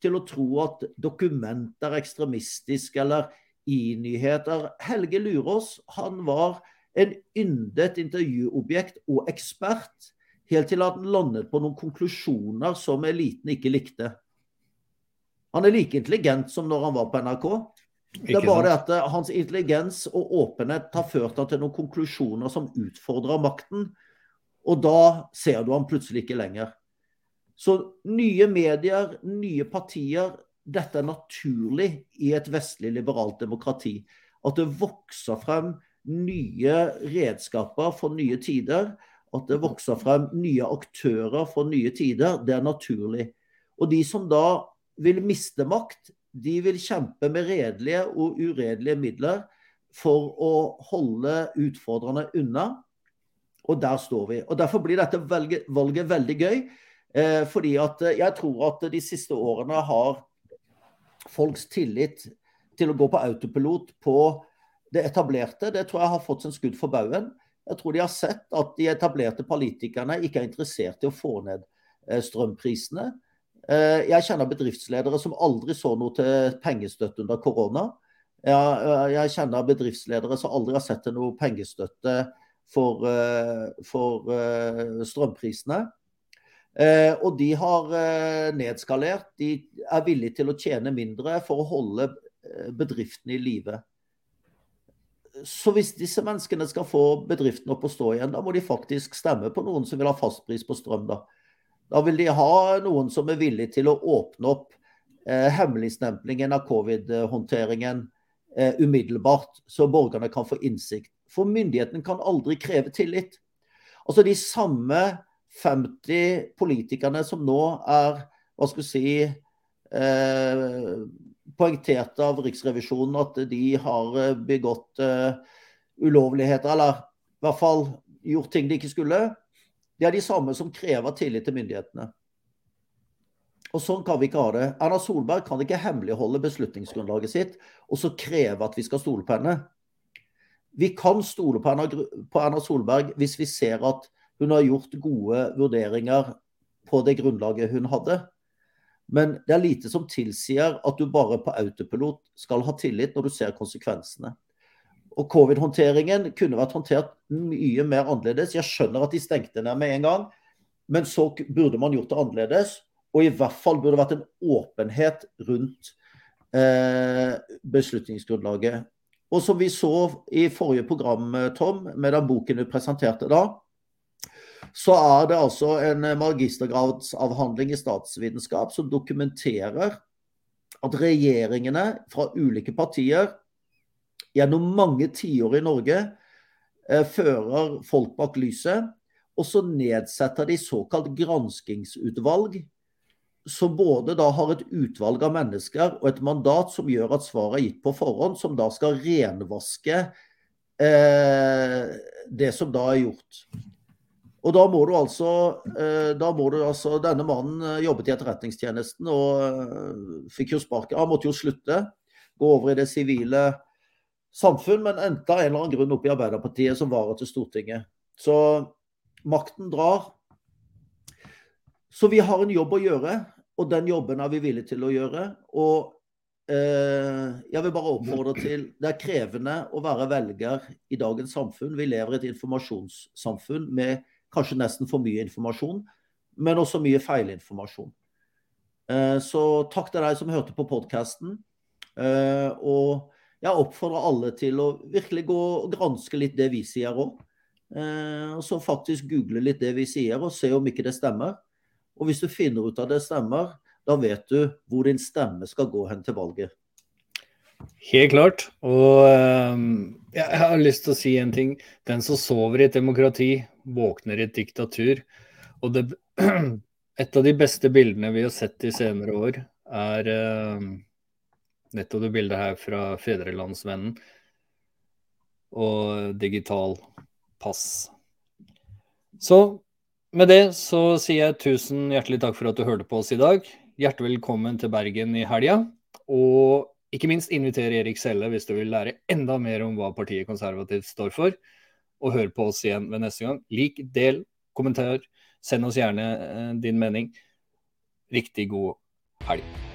[SPEAKER 2] til å tro at dokumenter er ekstremistisk eller i-nyheter. Helge Lurås han var en yndet intervjuobjekt og ekspert, helt til han landet på noen konklusjoner som eliten ikke likte. Han er like intelligent som når han var på NRK. Det er bare det at hans intelligens og åpenhet har ført ham til noen konklusjoner som utfordrer makten. Og da ser du han plutselig ikke lenger. Så nye medier, nye partier, dette er naturlig i et vestlig liberalt demokrati. At det vokser frem nye redskaper for nye tider. At det vokser frem nye aktører for nye tider. Det er naturlig. Og de som da vil miste makt, de vil kjempe med redelige og uredelige midler for å holde utfordrerne unna. Og der står vi. Og Derfor blir dette valget, veldig gøy. Eh, fordi at eh, jeg tror at de siste årene har folks tillit til å gå på autopilot på det etablerte, det tror jeg har fått sin skudd for baugen. Jeg tror de har sett at de etablerte politikerne ikke er interessert i å få ned eh, strømprisene. Jeg kjenner bedriftsledere som aldri så noe til pengestøtte under korona. Jeg kjenner bedriftsledere som aldri har sett til noe pengestøtte for, for strømprisene. Eh, og de har eh, nedskalert. De er villige til å tjene mindre for å holde eh, bedriften i live. Så hvis disse menneskene skal få bedriften opp å stå igjen, da må de faktisk stemme på noen som vil ha fastpris på strøm. Da Da vil de ha noen som er villig til å åpne opp eh, hemmeligstemplingen av covid-håndteringen eh, umiddelbart, så borgerne kan få innsikt. For myndigheten kan aldri kreve tillit. Altså De samme 50 politikerne som nå er hva skal vi si, eh, poengtert av Riksrevisjonen at de har eh, begått eh, ulovligheter, eller i hvert fall gjort ting de ikke skulle. Det er de samme som krever tillit til myndighetene. Og Sånn kan vi ikke ha det. Erna Solberg kan ikke hemmeligholde beslutningsgrunnlaget sitt og så kreve at vi skal stole på henne. Vi kan stole på Erna, på Erna Solberg hvis vi ser at hun har gjort gode vurderinger på det grunnlaget hun hadde. Men det er lite som tilsier at du bare på autopilot skal ha tillit når du ser konsekvensene. Og Covid-håndteringen kunne vært håndtert mye mer annerledes. Jeg skjønner at de stengte ned med en gang, men så burde man gjort det annerledes. Og i hvert fall burde det vært en åpenhet rundt eh, beslutningsgrunnlaget. Og som vi så i forrige program, Tom, med den boken du presenterte da, så er det altså en magistergradsavhandling i statsvitenskap som dokumenterer at regjeringene fra ulike partier gjennom mange tiår i Norge eh, fører folk bak lyset. Og så nedsetter de såkalt granskingsutvalg, som både da har et utvalg av mennesker og et mandat som gjør at svaret er gitt på forhånd, som da skal renvaske eh, det som da er gjort. Og da må du altså, eh, da må du altså Denne mannen eh, jobbet i Etterretningstjenesten og eh, fikk jo sparken. Han måtte jo slutte, gå over i det sivile samfunn, men endte av en eller annen grunn opp i Arbeiderpartiet som varer til Stortinget. Så makten drar. Så vi har en jobb å gjøre, og den jobben er vi villige til å gjøre. Og jeg vil bare oppfordre til Det er krevende å være velger i dagens samfunn. Vi lever i et informasjonssamfunn med Kanskje nesten for mye informasjon, men også mye feilinformasjon. Eh, så takk til deg som hørte på podkasten. Eh, og jeg oppfordrer alle til å virkelig gå og granske litt det vi sier òg. Eh, og så faktisk google litt det vi sier, og se om ikke det stemmer. Og hvis du finner ut at det stemmer, da vet du hvor din stemme skal gå hen til valget.
[SPEAKER 1] Helt klart. Og jeg har lyst til å si en ting. Den som sover i et demokrati, våkner i et diktatur. Og det, et av de beste bildene vi har sett i senere år, er uh, nettopp det bildet her fra Fedrelandsvennen og digital pass. Så med det så sier jeg tusen hjertelig takk for at du hørte på oss i dag. Hjertelig velkommen til Bergen i helga. Og ikke minst inviter Erik Selle hvis du vil lære enda mer om hva partiet Konservativt står for og hør på oss igjen ved neste gang. Lik, del, kommentar. Send oss gjerne eh, din mening. Riktig god helg.